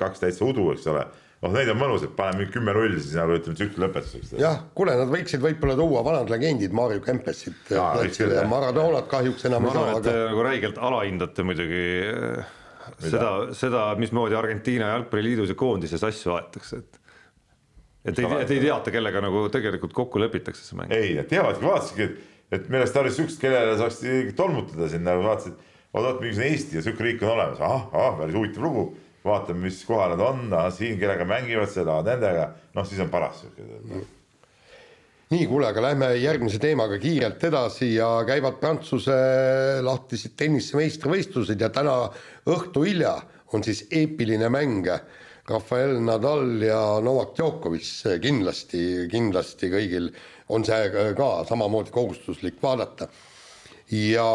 kaks täitsa udu, eks ole. noh, neid on mõnus, et paneme mingi kümme-null siis nagu ütleme tsükli lõpetuseks. jah, kuule, nad võiksid võib-olla tuua vanad legendid Mario Kempesit platsile. Maradonat kahjuks enam ma ei saa, aga nagu räigelt alahindate muidugi eh, seda, seda, mismoodi Argentiina jalgpalliliidus ja koondises asju aetakse, et et ei, et ei teata, kellega nagu tegelikult kokku lepitakse see mäng. ei, nad teavadki, vaatasidki, et, et millest tarvis siukest, kellele saaks tolmutada sinna, vaatasid, oot-oot, mingisugune Eesti ja sihuke riik on olemas, ahah, ahah, päris huvitav lugu. vaatame, mis kohal nad on, siin, kellega mängivad seda, nendega, noh, siis on paras sihuke no. nii, kuule, aga lähme järgmise teemaga kiirelt edasi ja käivad Prantsuse lahtised tennise meistrivõistlused ja täna õhtu hilja on siis eepiline mäng. Rafael Nadal ja Novak Djokovic kindlasti, kindlasti kõigil on see ka samamoodi kohustuslik vaadata. Ja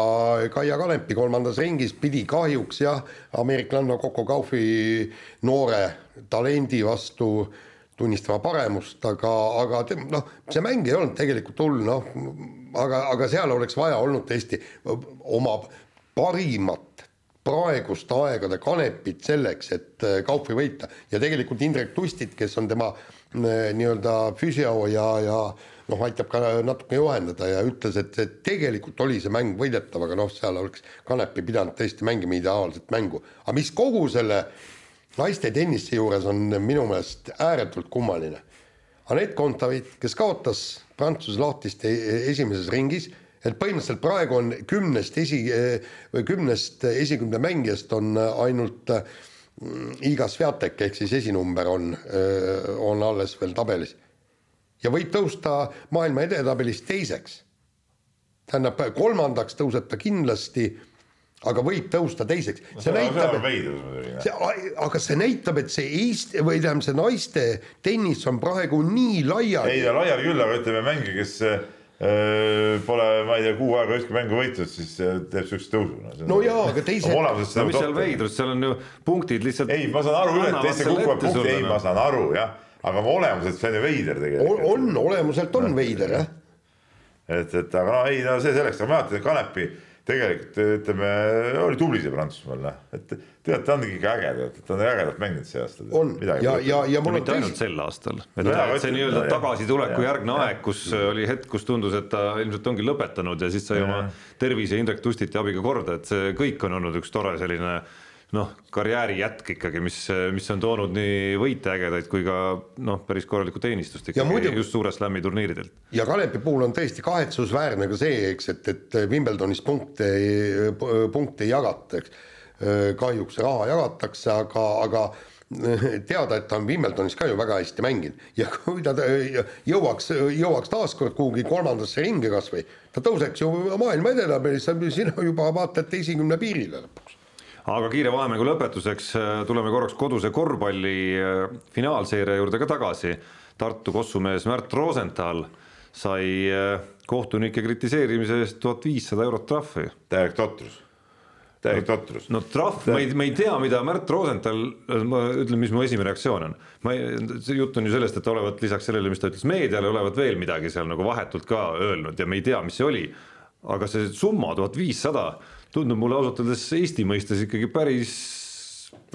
Kaia Kanepi kolmandas ringis pidi kahjuks jah, ameeriklanna Coco Gaufi noore talendi vastu tunnistama paremust, aga, aga noh, see mäng ei olnud tegelikult hull, noh, aga, aga seal oleks vaja olnud tõesti oma parimat praeguste aegade Kanepit selleks, et äh, Kaupi võita ja tegelikult Indrek Tustit, kes on tema äh, nii-öelda füsio ja, ja noh, aitab ka natuke juhendada ja ütles, et, et tegelikult oli see mäng võidetav, aga noh, seal oleks Kanepi pidanud tõesti mängima ideaalset mängu. aga mis kogu selle naiste tennise juures on minu meelest ääretult kummaline. Anett Kontaveit, kes kaotas Prantsuse lahtiste e- esimeses ringis, et põhimõtteliselt praegu on kümnest esi, või kümnest esikümne mängijast on ainult mm, Iga Sviatek ehk siis esinumber on, on alles veel tabelis. ja võib tõusta maailma edetabelis teiseks. tähendab kolmandaks tõuseb ta kindlasti, aga võib tõusta teiseks. see näitab, aga see näitab, et see Eesti või tähendab, see naiste tennis on praegu nii laiali. ei laiali küll, aga ütleme mänge, kes pole, ma ei tea, kuu aega ühtki mängu võitnud, siis äh, teeb siukse tõusu no,. no jaa, aga teised. no mis seal veidrust, seal on ju punktid lihtsalt. ei, ma saan aru küll, et teistel kukuvad punktid, ei, ma saan aru jah, aga olemuselt see on ju veider tegelikult. on, olemuselt on veider jah. et, et aga no ei, no see selleks, aga mäletan, et Kanepi tegelikult ütleme, oli tubli see Prantsusmaal, noh, et tead, ta on ikka äge, tead, ta on ägedalt mänginud see aasta. on. Ja, ja, ja mul on mitte ainult sel aastal, et no, jah, see nii-öelda tagasituleku järgne aeg, kus oli hetk, kus tundus, et ta ilmselt ongi lõpetanud ja siis sai oma tervise Indrek Tustiti abiga korda, et see kõik on olnud üks tore selline noh, karjääri jätk ikkagi, mis, mis on toonud nii võite ägedaid kui ka noh, päris korralikku teenistust ikkagi muidu, just suure slam'i turniiridelt. ja Kalepi puhul on tõesti kahetsusväärne ka see, eks, et, et Wimbledonis punkte, punkte ei jagata, eks. kahjuks raha jagatakse, aga, aga teada, et ta on Wimbledonis ka ju väga hästi mänginud ja kui ta jõuaks, jõuaks taaskord kuhugi kolmandasse ringi kasvõi, ta tõuseks ju maailma edetabelisse, sina juba vaatad esikümne piirile lõpuks aga kiire vahemängu lõpetuseks äh, tuleme korraks koduse korvpalli äh, finaalseeria juurde ka tagasi. Tartu kossumees Märt Rosenthal sai äh, kohtunike kritiseerimise eest tuhat viissada eurot trahvi. täielik totrus, täielik totrus. no trahv, ma ei, ma ei tea, mida Märt Rosenthal, ma ütlen, mis mu esimene reaktsioon on. ma ei, see jutt on ju sellest, et olevat lisaks sellele, mis ta ütles meediale, olevat veel midagi seal nagu vahetult ka öelnud ja me ei tea, mis see oli. aga see summa tuhat viissada tundub mulle ausalt öeldes Eesti mõistes ikkagi päris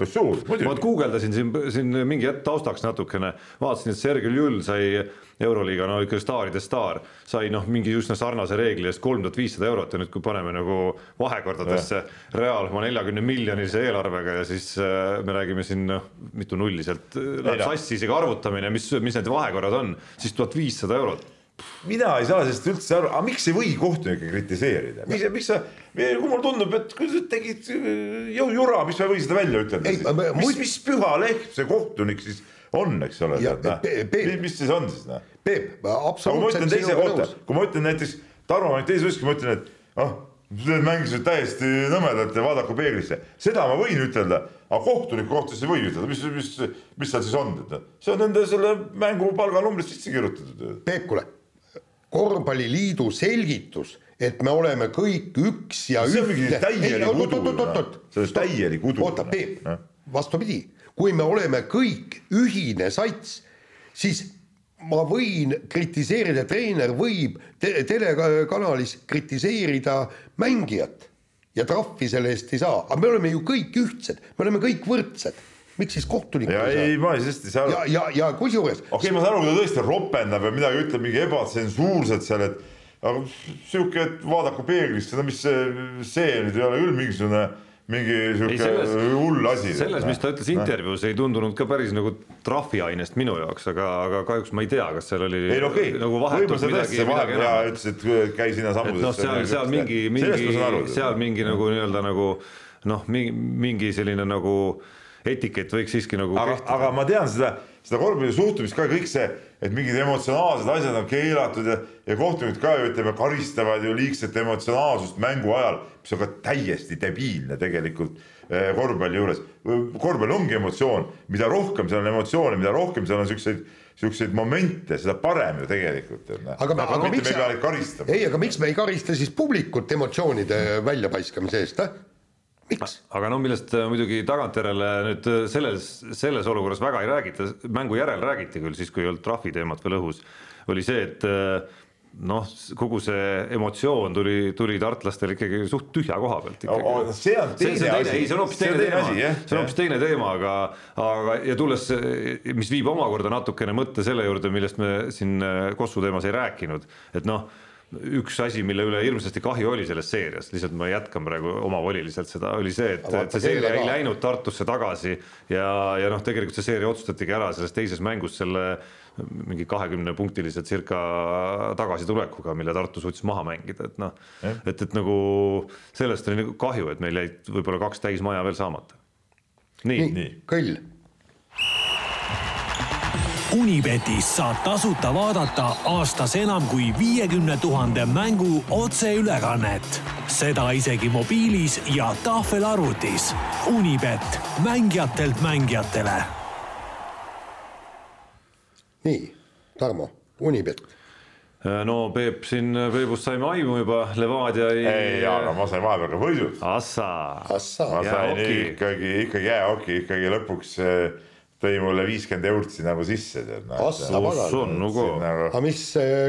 suur, ma guugeldasin siin, siin mingi hetk taustaks natukene, vaatasin, et Sergei Ljull sai Euroliiga no ikka staaride staar, sai noh, mingi üsna sarnase reegli eest kolm tuhat viissada eurot ja nüüd, kui paneme nagu vahekordadesse Real oma neljakümne miljonilise eelarvega ja siis äh, me räägime siin noh, mitu nulli sealt äh, läheb sassi isegi arvutamine, mis, mis need vahekorrad on, siis tuhat viissada eurot mina ei saa sellest üldse aru, aga miks ei või kohtunikke kritiseerida, miks, miks sa, kui mulle tundub, et kui sa tegid äh, jura, miks sa ei või seda välja ütelda siis, mis muid..., mis püha lehm see kohtunik siis on, eks ole, mis siis on siis noh. Peep, absoluutselt sinuga nõus. kui ma ütlen näiteks Tarmo mängib teises võistkonnas, ma ütlen, et ah, need mängisid täiesti nõmedalt ja vaadaku peeglisse, seda ma võin ütelda, aga kohtuniku kohta siis ei või ütelda, mis, mis, mis seal siis on, noh, see on nende selle mängu palganumbrist sisse kirjutatud. Peep, kuule korvpalliliidu selgitus, et me oleme kõik üks ja see täielik udu, see on täielik udu. oota, Peep, vastupidi, kui me oleme kõik ühine sats, siis ma võin kritiseerida, treener võib te telekanalis kritiseerida mängijat ja trahvi selle eest ei saa, aga me oleme ju kõik ühtsed, me oleme kõik võrdsed miks siis kohtunik ja ei, ma tõesti ei saa aru. ja, ja, ja kusjuures. okei okay,, ma saan aru, kui ta tõesti ropendab ja midagi ütleb mingi ebatsensuurset seal, et aga sihuke, et vaadaku peeglisse, no mis see, see nüüd ei ole küll mingisugune mingi sihuke hull asi. selles, mis ta ütles intervjuus, ei tundunud ka päris nagu trahviainest minu jaoks, aga, aga kahjuks ma ei tea, kas seal oli ei, no, okay. nagu vahetult midagi, midagi enam. ütles, et käi sinna sammuses. noh, seal, seal mingi, mingi, seal mingi nagu nii-öelda nagu noh, mingi, mingi selline nagu etikett võiks siiski nagu aga, aga ma tean seda, seda korvpalli suhtumist ka kõik see, et mingid emotsionaalsed asjad on keelatud ja, ja kohtunikud ka ju ütleme, karistavad ju liigset emotsionaalsust mängu ajal, mis on ka täiesti debiilne tegelikult eh, korvpalli juures. korvpall ongi emotsioon, mida rohkem seal on emotsioone, mida rohkem seal on siukseid siukseid momente, seda parem ju tegelikult. aga, aga, aga miks, ei, aga miks me ei karista siis publikut emotsioonide väljapaiskamise eest, eh? Miks? aga no millest äh, muidugi tagantjärele nüüd äh, selles, selles olukorras väga ei räägita, mängu järel räägiti küll siis, kui ei olnud trahvi teemat veel õhus, oli see, et äh, noh, kogu see emotsioon tuli, tuli tartlastel ikkagi suht tühja koha pealt ikkagi. see on teine asi. ei, see on hoopis teine teema, see on hoopis teine teema, aga, aga ja tulles, mis viib omakorda natukene mõtte selle juurde, millest me siin Kossu teemas ei rääkinud, et noh üks asi, mille üle hirmsasti kahju oli selles seerias, lihtsalt ma jätkan praegu omavoliliselt seda, oli see, et, et see seeria ei läinud Tartusse tagasi ja, ja noh, tegelikult see seeria otsustatigi ära selles teises mängus selle mingi kahekümne punktilise circa tagasitulekuga, mille Tartu suutis maha mängida, et noh, et, et nagu sellest oli nagu kahju, et meil jäid võib-olla kaks täismaja veel saamata. nii, nii., kõll Unibetis saab tasuta vaadata aastas enam kui viiekümne tuhande mängu otseülekannet. seda isegi mobiilis ja tahvelarvutis. Unibet, mängijatelt mängijatele. nii, Tarmo, Unibet. no Peep siin, Peepust saime aimu juba, Levadia ei. ei, aga ma sain vahepeal ka võidud. Assa. Assa. ma sain ikkagi, ikkagi jäähoki ikkagi lõpuks eh, tõi mulle viiskümmend eurtsi nagu sisse. Assa pagan. on nagu Nagu, aga mis,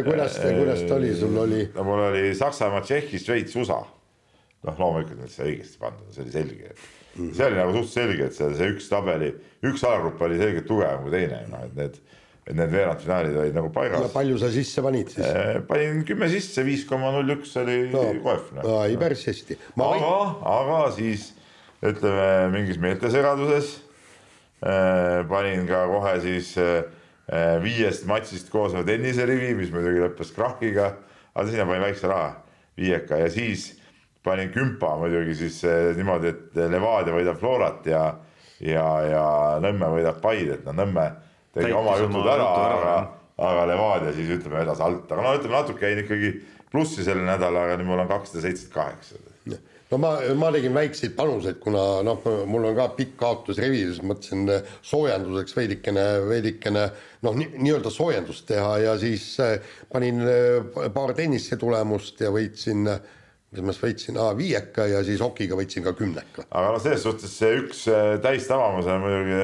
kuidas, kuidas ta oli, sul oli? no mul oli Saksamaa, Tšehhi, Šveits, USA. noh, loomulikult nüüd sai õigesti pandud, see oli selge. see oli nagu suht selge, et see, see üks tabeli, üks alagrupp oli selgelt tugevam kui teine, noh et need, et need veerandfinaalid olid nagu paigas. palju sa sisse panid siis? panin kümme sisse, viis koma null üks oli no, koef. ei, päris hästi. aga, aga siis ütleme mingis meeltesegaduses panin ka kohe siis äh, viiest matšist koosneva tenniserivi, mis muidugi lõppes krahhiga, aga sinna panin väikse raha, viieka. Ja siis panin kümpa muidugi siis äh, niimoodi, et Levadia võidab Florat ja, ja, ja Nõmme võidab Paide, et no Nõmme tegi Täitis oma oma jutud jutu ära, aga aga Levadia siis ütleme vedas alt, aga no ütleme natuke jäin ikkagi plussi selle nädalaga, nüüd mul on kakssada seitsekümmend kaheksa no ma, ma tegin väikseid panuseid, kuna noh, mul on ka pikk kaotusrivi, siis mõtlesin eh, soojenduseks veidikene, veidikene noh, nii-öelda soojendust teha ja siis eh, panin eh, paar tennise tulemust ja võitsin, mis ma siis võitsin, viieka ja siis hokiga võitsin ka kümneka. aga noh, selles suhtes see üks täistavamus on muidugi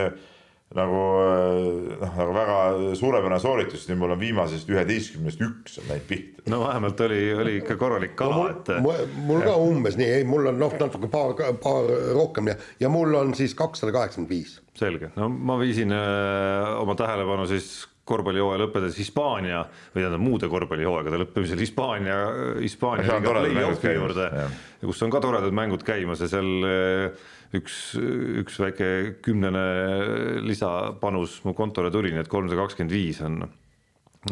nagu äh, noh, nagu väga suurepärane sooritus, nüüd mul on viimasest üheteistkümnest üks on läinud pihta. no vähemalt oli, oli ikka korralik kala, et mul, ka umbes nii, ei mul on noh, natuke paar, paar rohkem ja, ja mul on siis kakssada kaheksakümmend viis. selge, no ma viisin öö, oma tähelepanu siis korvpallihooaja lõppedes Hispaania või tähendab muude korvpallihooaegade lõppemisel Hispaania, Hispaania juurde kus on ka toredad mängud käimas ja seal öö, üks, üks väike kümnene lisapanus mu kontole tuli, nii et kolmsada kakskümmend viis on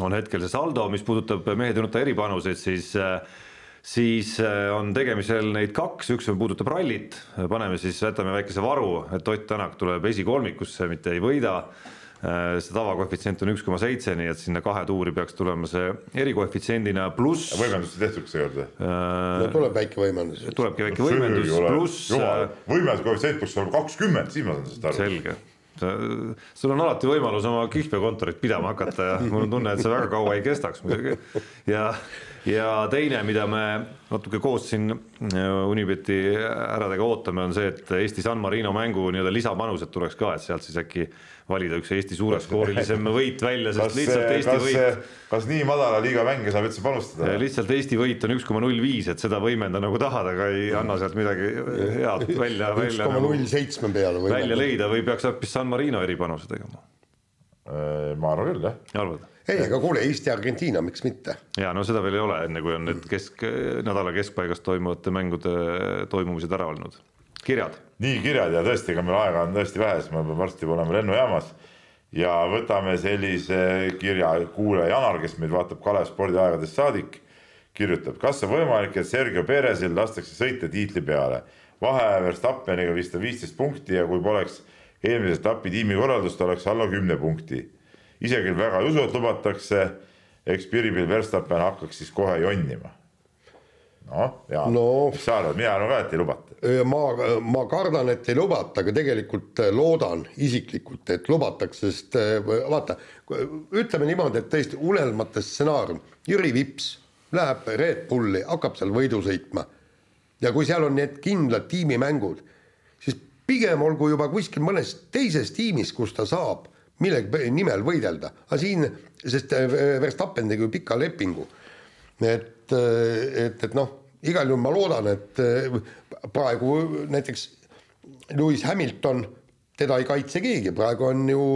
on hetkel see saldo, mis puudutab nuta eripanuseid, siis siis äh, on tegemisel neid kaks, üks puudutab rallit, paneme siis, jätame väikese varu, et Ott Tänak tuleb esikolmikusse, mitte ei võida. See tavakoefitsient on üks koma seitse, nii et sinna kahe tuuri peaks tulema see erikoefitsiendina, pluss võimendust ei tehtud seekord. no tuleb väike võimendus. tulebki väike võimendus, pluss äh, võimenduskoefitsient peaks olema kakskümmend, siis ma saan sellest aru. selge, sul on alati võimalus oma kihlveokontorit pidama hakata ja mul on tunne, et see väga kaua ei kestaks muidugi. ja, ja teine, mida me natuke koos siin äh, Unibeti äradega ootame, on see, et Eesti San Marino mängu nii-öelda lisapanused tuleks ka, et sealt siis äkki valida üks Eesti suureskoorilisem võit välja, kas sest lihtsalt Eesti kas, võit kas nii madala liiga mänge saab üldse panustada? lihtsalt Eesti võit on üks koma null viis, et seda võimenda nagu tahad, aga ei anna sealt midagi head välja, üks välja koma nagu null seitsme peale välja leida või peaks hoopis San Marino eripanuse tegema, Äh, ma arvan küll, jah. ei, aga kuule, Eesti-Argentiina, miks mitte? ja no seda veel ei ole, enne kui on need kesk, nädala keskpaigas toimuvate mängude toimumised ära olnud. kirjad, nii kirjad ja tõesti, ega meil aega on tõesti vähe, sest me peame varsti olema lennujaamas ja võtame sellise kirja kuulaja Janar, kes meid vaatab Kalev spordiaegadest saadik, kirjutab, kas on võimalik, et Sergio Perezil lastakse sõita tiitli peale. vahe Verstappeniga vist on viisteist punkti ja kui poleks eelmise etapi tiimikorraldust, oleks alla kümne punkti. ise küll väga ei usu, et lubatakse, eks Piripil Verstappen hakkaks siis kohe jonnima. noh, Jaan No. mis sa arvad, mina arvan ka, et ei lubata. ma, ma kardan, et ei lubata, aga tegelikult äh, loodan isiklikult, et lubatakse, sest äh, vaata, ütleme niimoodi, et tõesti unelmate stsenaarium, Jüri Vips läheb Red Bulli, hakkab seal võidu sõitma ja kui seal on need kindlad tiimimängud, pigem olgu juba kuskil mõnes teises tiimis, kus ta saab millegi nimel võidelda, aga siin, sest äh, Verstappen tegi ju pika lepingu et, et, et noh, igal juhul ma loodan, et äh, praegu näiteks Lewis Hamilton, teda ei kaitse keegi, praegu on ju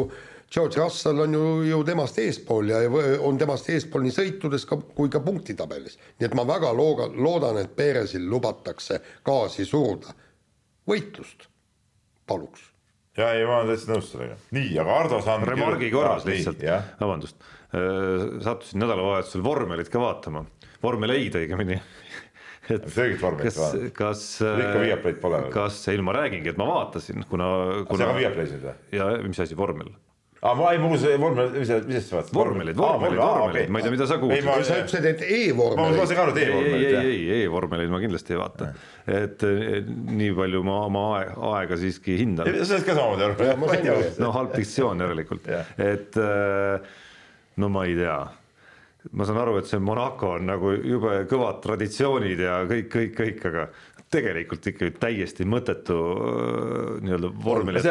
George Russell on ju, ju temast eespool ja on temast eespool nii sõitudes ka, kui ka punktitabelis. nii et ma väga looga, loodan, et Perezil lubatakse gaasi suruda. võitlust paluks. ja ei, ma olen täitsa nõus sellega. nii, aga Ardo Sand. remargi korras lihtsalt jah,, vabandust, sattusin nädalavahetusel vormelit ka vaatama, vormeleid õigemini. et selgelt vormelit kas vaadata., kas. Kas, ei no ma räägingi, et ma vaatasin, kuna, see kuna on Viaplays nüüd või? ja mis asi vormel? aa, ma ei, mul see vormel, mis sa, mis sa vaatasid? vormelid, vormelid, vormelid, ma ei tea, mida sa ei, ma kuulsid. sa ütlesid, et ma, ma e-vormelid. sain aru, et ei, ei, e-vormelid ei, jah. ei, e-vormeleid ma kindlasti ei vaata, et eh, nii palju ma oma ae- aega siiski hindan. sa said ka samamoodi aru. no halb diktsioon järelikult et äh, no ma ei tea ma saan aru, et see Monaco on nagu jube kõvad traditsioonid ja kõik, kõik, kõik, aga tegelikult ikkagi täiesti mõttetu äh, nii-öelda vormeli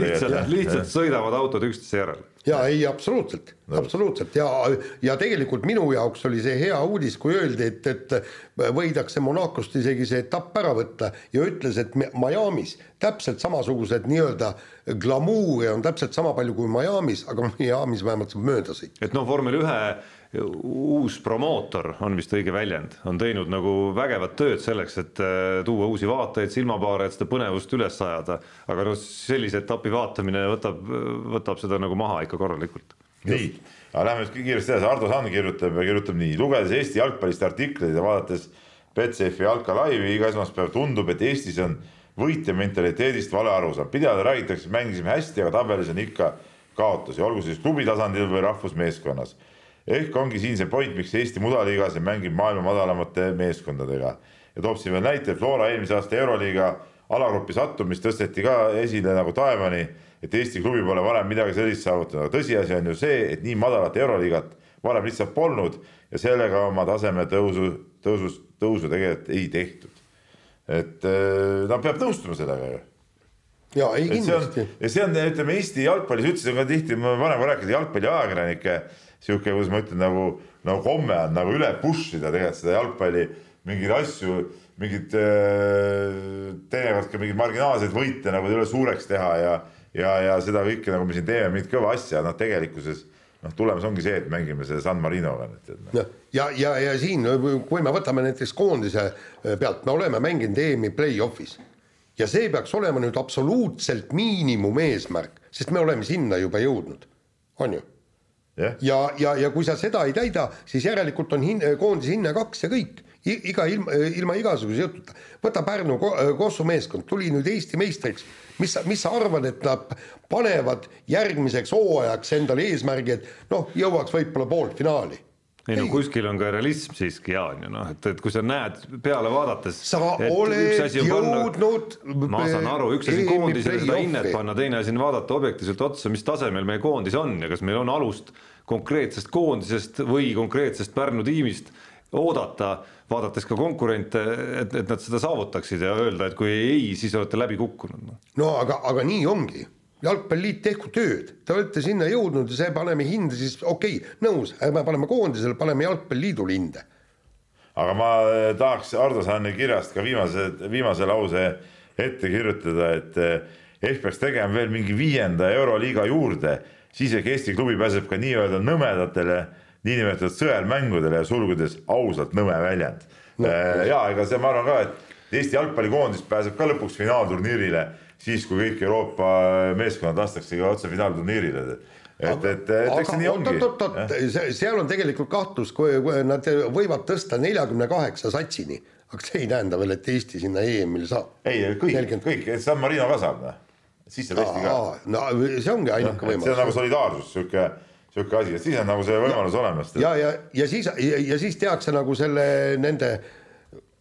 lihtsalt lihtsalt sõidavad autod üksteise järel. Ja ei, absoluutselt, absoluutselt ja, ja tegelikult minu jaoks oli see hea uudis, kui öeldi, et, et võidakse Monacost isegi see etapp ära võtta ja ütles, et Miami's täpselt samasugused nii-öelda glamuuri on täpselt sama palju kui Miami's, aga Miami's vähemalt saab mööda sõita. et noh, vormel ühe uus promootor on vist õige väljend, on teinud nagu vägevat tööd selleks, et äh, tuua uusi vaatajaid, silmapaare, et seda põnevust üles ajada. aga noh, sellise etapi vaatamine võtab, võtab seda nagu maha ikka korralikult. nii, aga lähme nüüd kiiresti edasi, Ardo Sand kirjutab ja kirjutab nii, lugedes Eesti jalgpallist artikleid ja vaadates Betsafe jalka laivi iga esmaspäev tundub, et Eestis on võitja mentaliteedist vale arusaam, pidevalt räägitakse, mängisime hästi, aga tabelis on ikka kaotusi, olgu siis klubi tasandil või rahvusmeeskonnas. Ehk ongi siin see point, miks Eesti mudaliigas ei mängi maailma madalamate meeskondadega. Ja toob siin veel näite, Flora eelmise aasta Euroliiga alagrupi sattumist tõsteti ka esile nagu taevani, et Eesti klubi pole varem midagi sellist saavutanud, aga tõsiasi on ju see, et nii madalat Euroliigat varem lihtsalt polnud ja sellega oma taseme tõusu, tõusus, tõusu tegelikult ei tehtud. et äh, no peab nõustuma sellega ju. Ja ei on kindlasti, ja see on, ütleme Eesti jalgpallis üldse ka tihti, ma varem ka rääkinud jalgpalliajakirjanike sihuke, kuidas ma ütlen, nagu, nagu komme on nagu üle push ida tegelikult seda jalgpalli mingeid asju, mingeid äh, teinekord ka mingeid marginaalseid võite nagu üle suureks teha ja, ja, ja seda kõike nagu me siin teeme, mingit kõva asja, noh, tegelikkuses noh, tulemus ongi see, et mängime selle San Marinoga nüüd, noh. ja, ja, ja siin, kui me võtame näiteks koondise pealt, me oleme mänginud EM-i play-off'is. Ja see peaks olema nüüd absoluutselt miinimumeesmärk, sest me oleme sinna juba jõudnud, on ju jah, ja, ja, ja kui sa seda ei täida, siis järelikult on hin-, koondise hinne kaks ja kõik. iga ilma, ilma igasuguse jututa. võta Pärnu ko- Kossu meeskond, tuli nüüd Eesti meistriks. mis sa, mis sa arvad, et nad panevad järgmiseks hooajaks endale eesmärgi, et noh, jõuaks võib-olla poolfinaali. Ei no kuskil on ka realism siiski Jaan ju noh, et, et kui sa näed peale vaadates. sa oled jõudnud. ma saan aru, üks asi koondisele seda hinnet panna. teine asi on vaadata objektiivselt otsa, mis tasemel meie koondis on ja kas meil on alust konkreetsest koondisest või konkreetsest Pärnu tiimist oodata, vaadates ka konkurente, et, et nad seda saavutaksid ja öelda, et kui ei, siis olete läbi kukkunud no.. no aga, aga nii ongi jalgpalliliit tehku tööd, te olete sinna jõudnud ja see paneme hinde, siis okei okay,, nõus, ärme paneme koondisele, paneme jalgpalliliidule hinde. aga ma eh, tahaks Ardo Sanni kirjast ka viimase, viimase lause ette kirjutada, et eh, ehk peaks tegema veel mingi viienda euroliiga juurde, siis ehk Eesti klubi pääseb ka nii-öelda nõmedatele niinimetatud sõelmängudele ja sulgudes ausalt nõme väljend no,. ja ega see, ma arvan ka, et Eesti jalgpallikoondis pääseb ka lõpuks finaalturniirile siis, kui kõik Euroopa meeskonnad lastakse ka otse finaalturniirile. et, et, et eks see nii ongi. oot-oot-oot, seal on tegelikult kahtlus, kui nad võivad tõsta neljakümne kaheksa satsini, aga see ei tähenda veel, et Eesti sinna EM-ile saab. ei, kõik, kõik, San Marino ka saab, noh. siis saab Eesti ka. no see ongi ainuke et see on nagu võimalus. solidaarsus, sihuke, sihuke asi, et siis on nagu see võimalus olemas. ja, ja, ja siis, ja siis tehakse nagu selle nende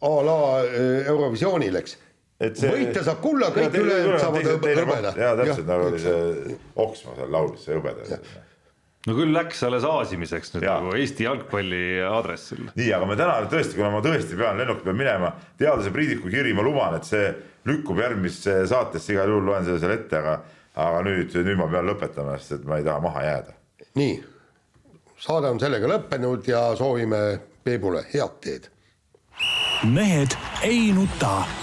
a la äh, Eurovisioonil, eks. Et see. võitja saab kulla, kõik ülejäänud saavad hõbeda. ja täpselt nagu oli see Oksma seal laulis, see hõbeda. no küll läks alles aasimiseks nüüd Jaa. nagu Eesti jalgpalli aadressil. nii, aga me täna tõesti, kuna ma tõesti pean, lennuki pean minema, teadlase Priidiku kiri, ma luban, et see lükkub järgmisse saatesse, igal juhul loen selle seal ette, aga aga nüüd, nüüd ma pean lõpetama, sest et ma ei taha maha jääda. nii, saade on sellega lõppenud ja soovime Peebule head teed. mehed ei nuta.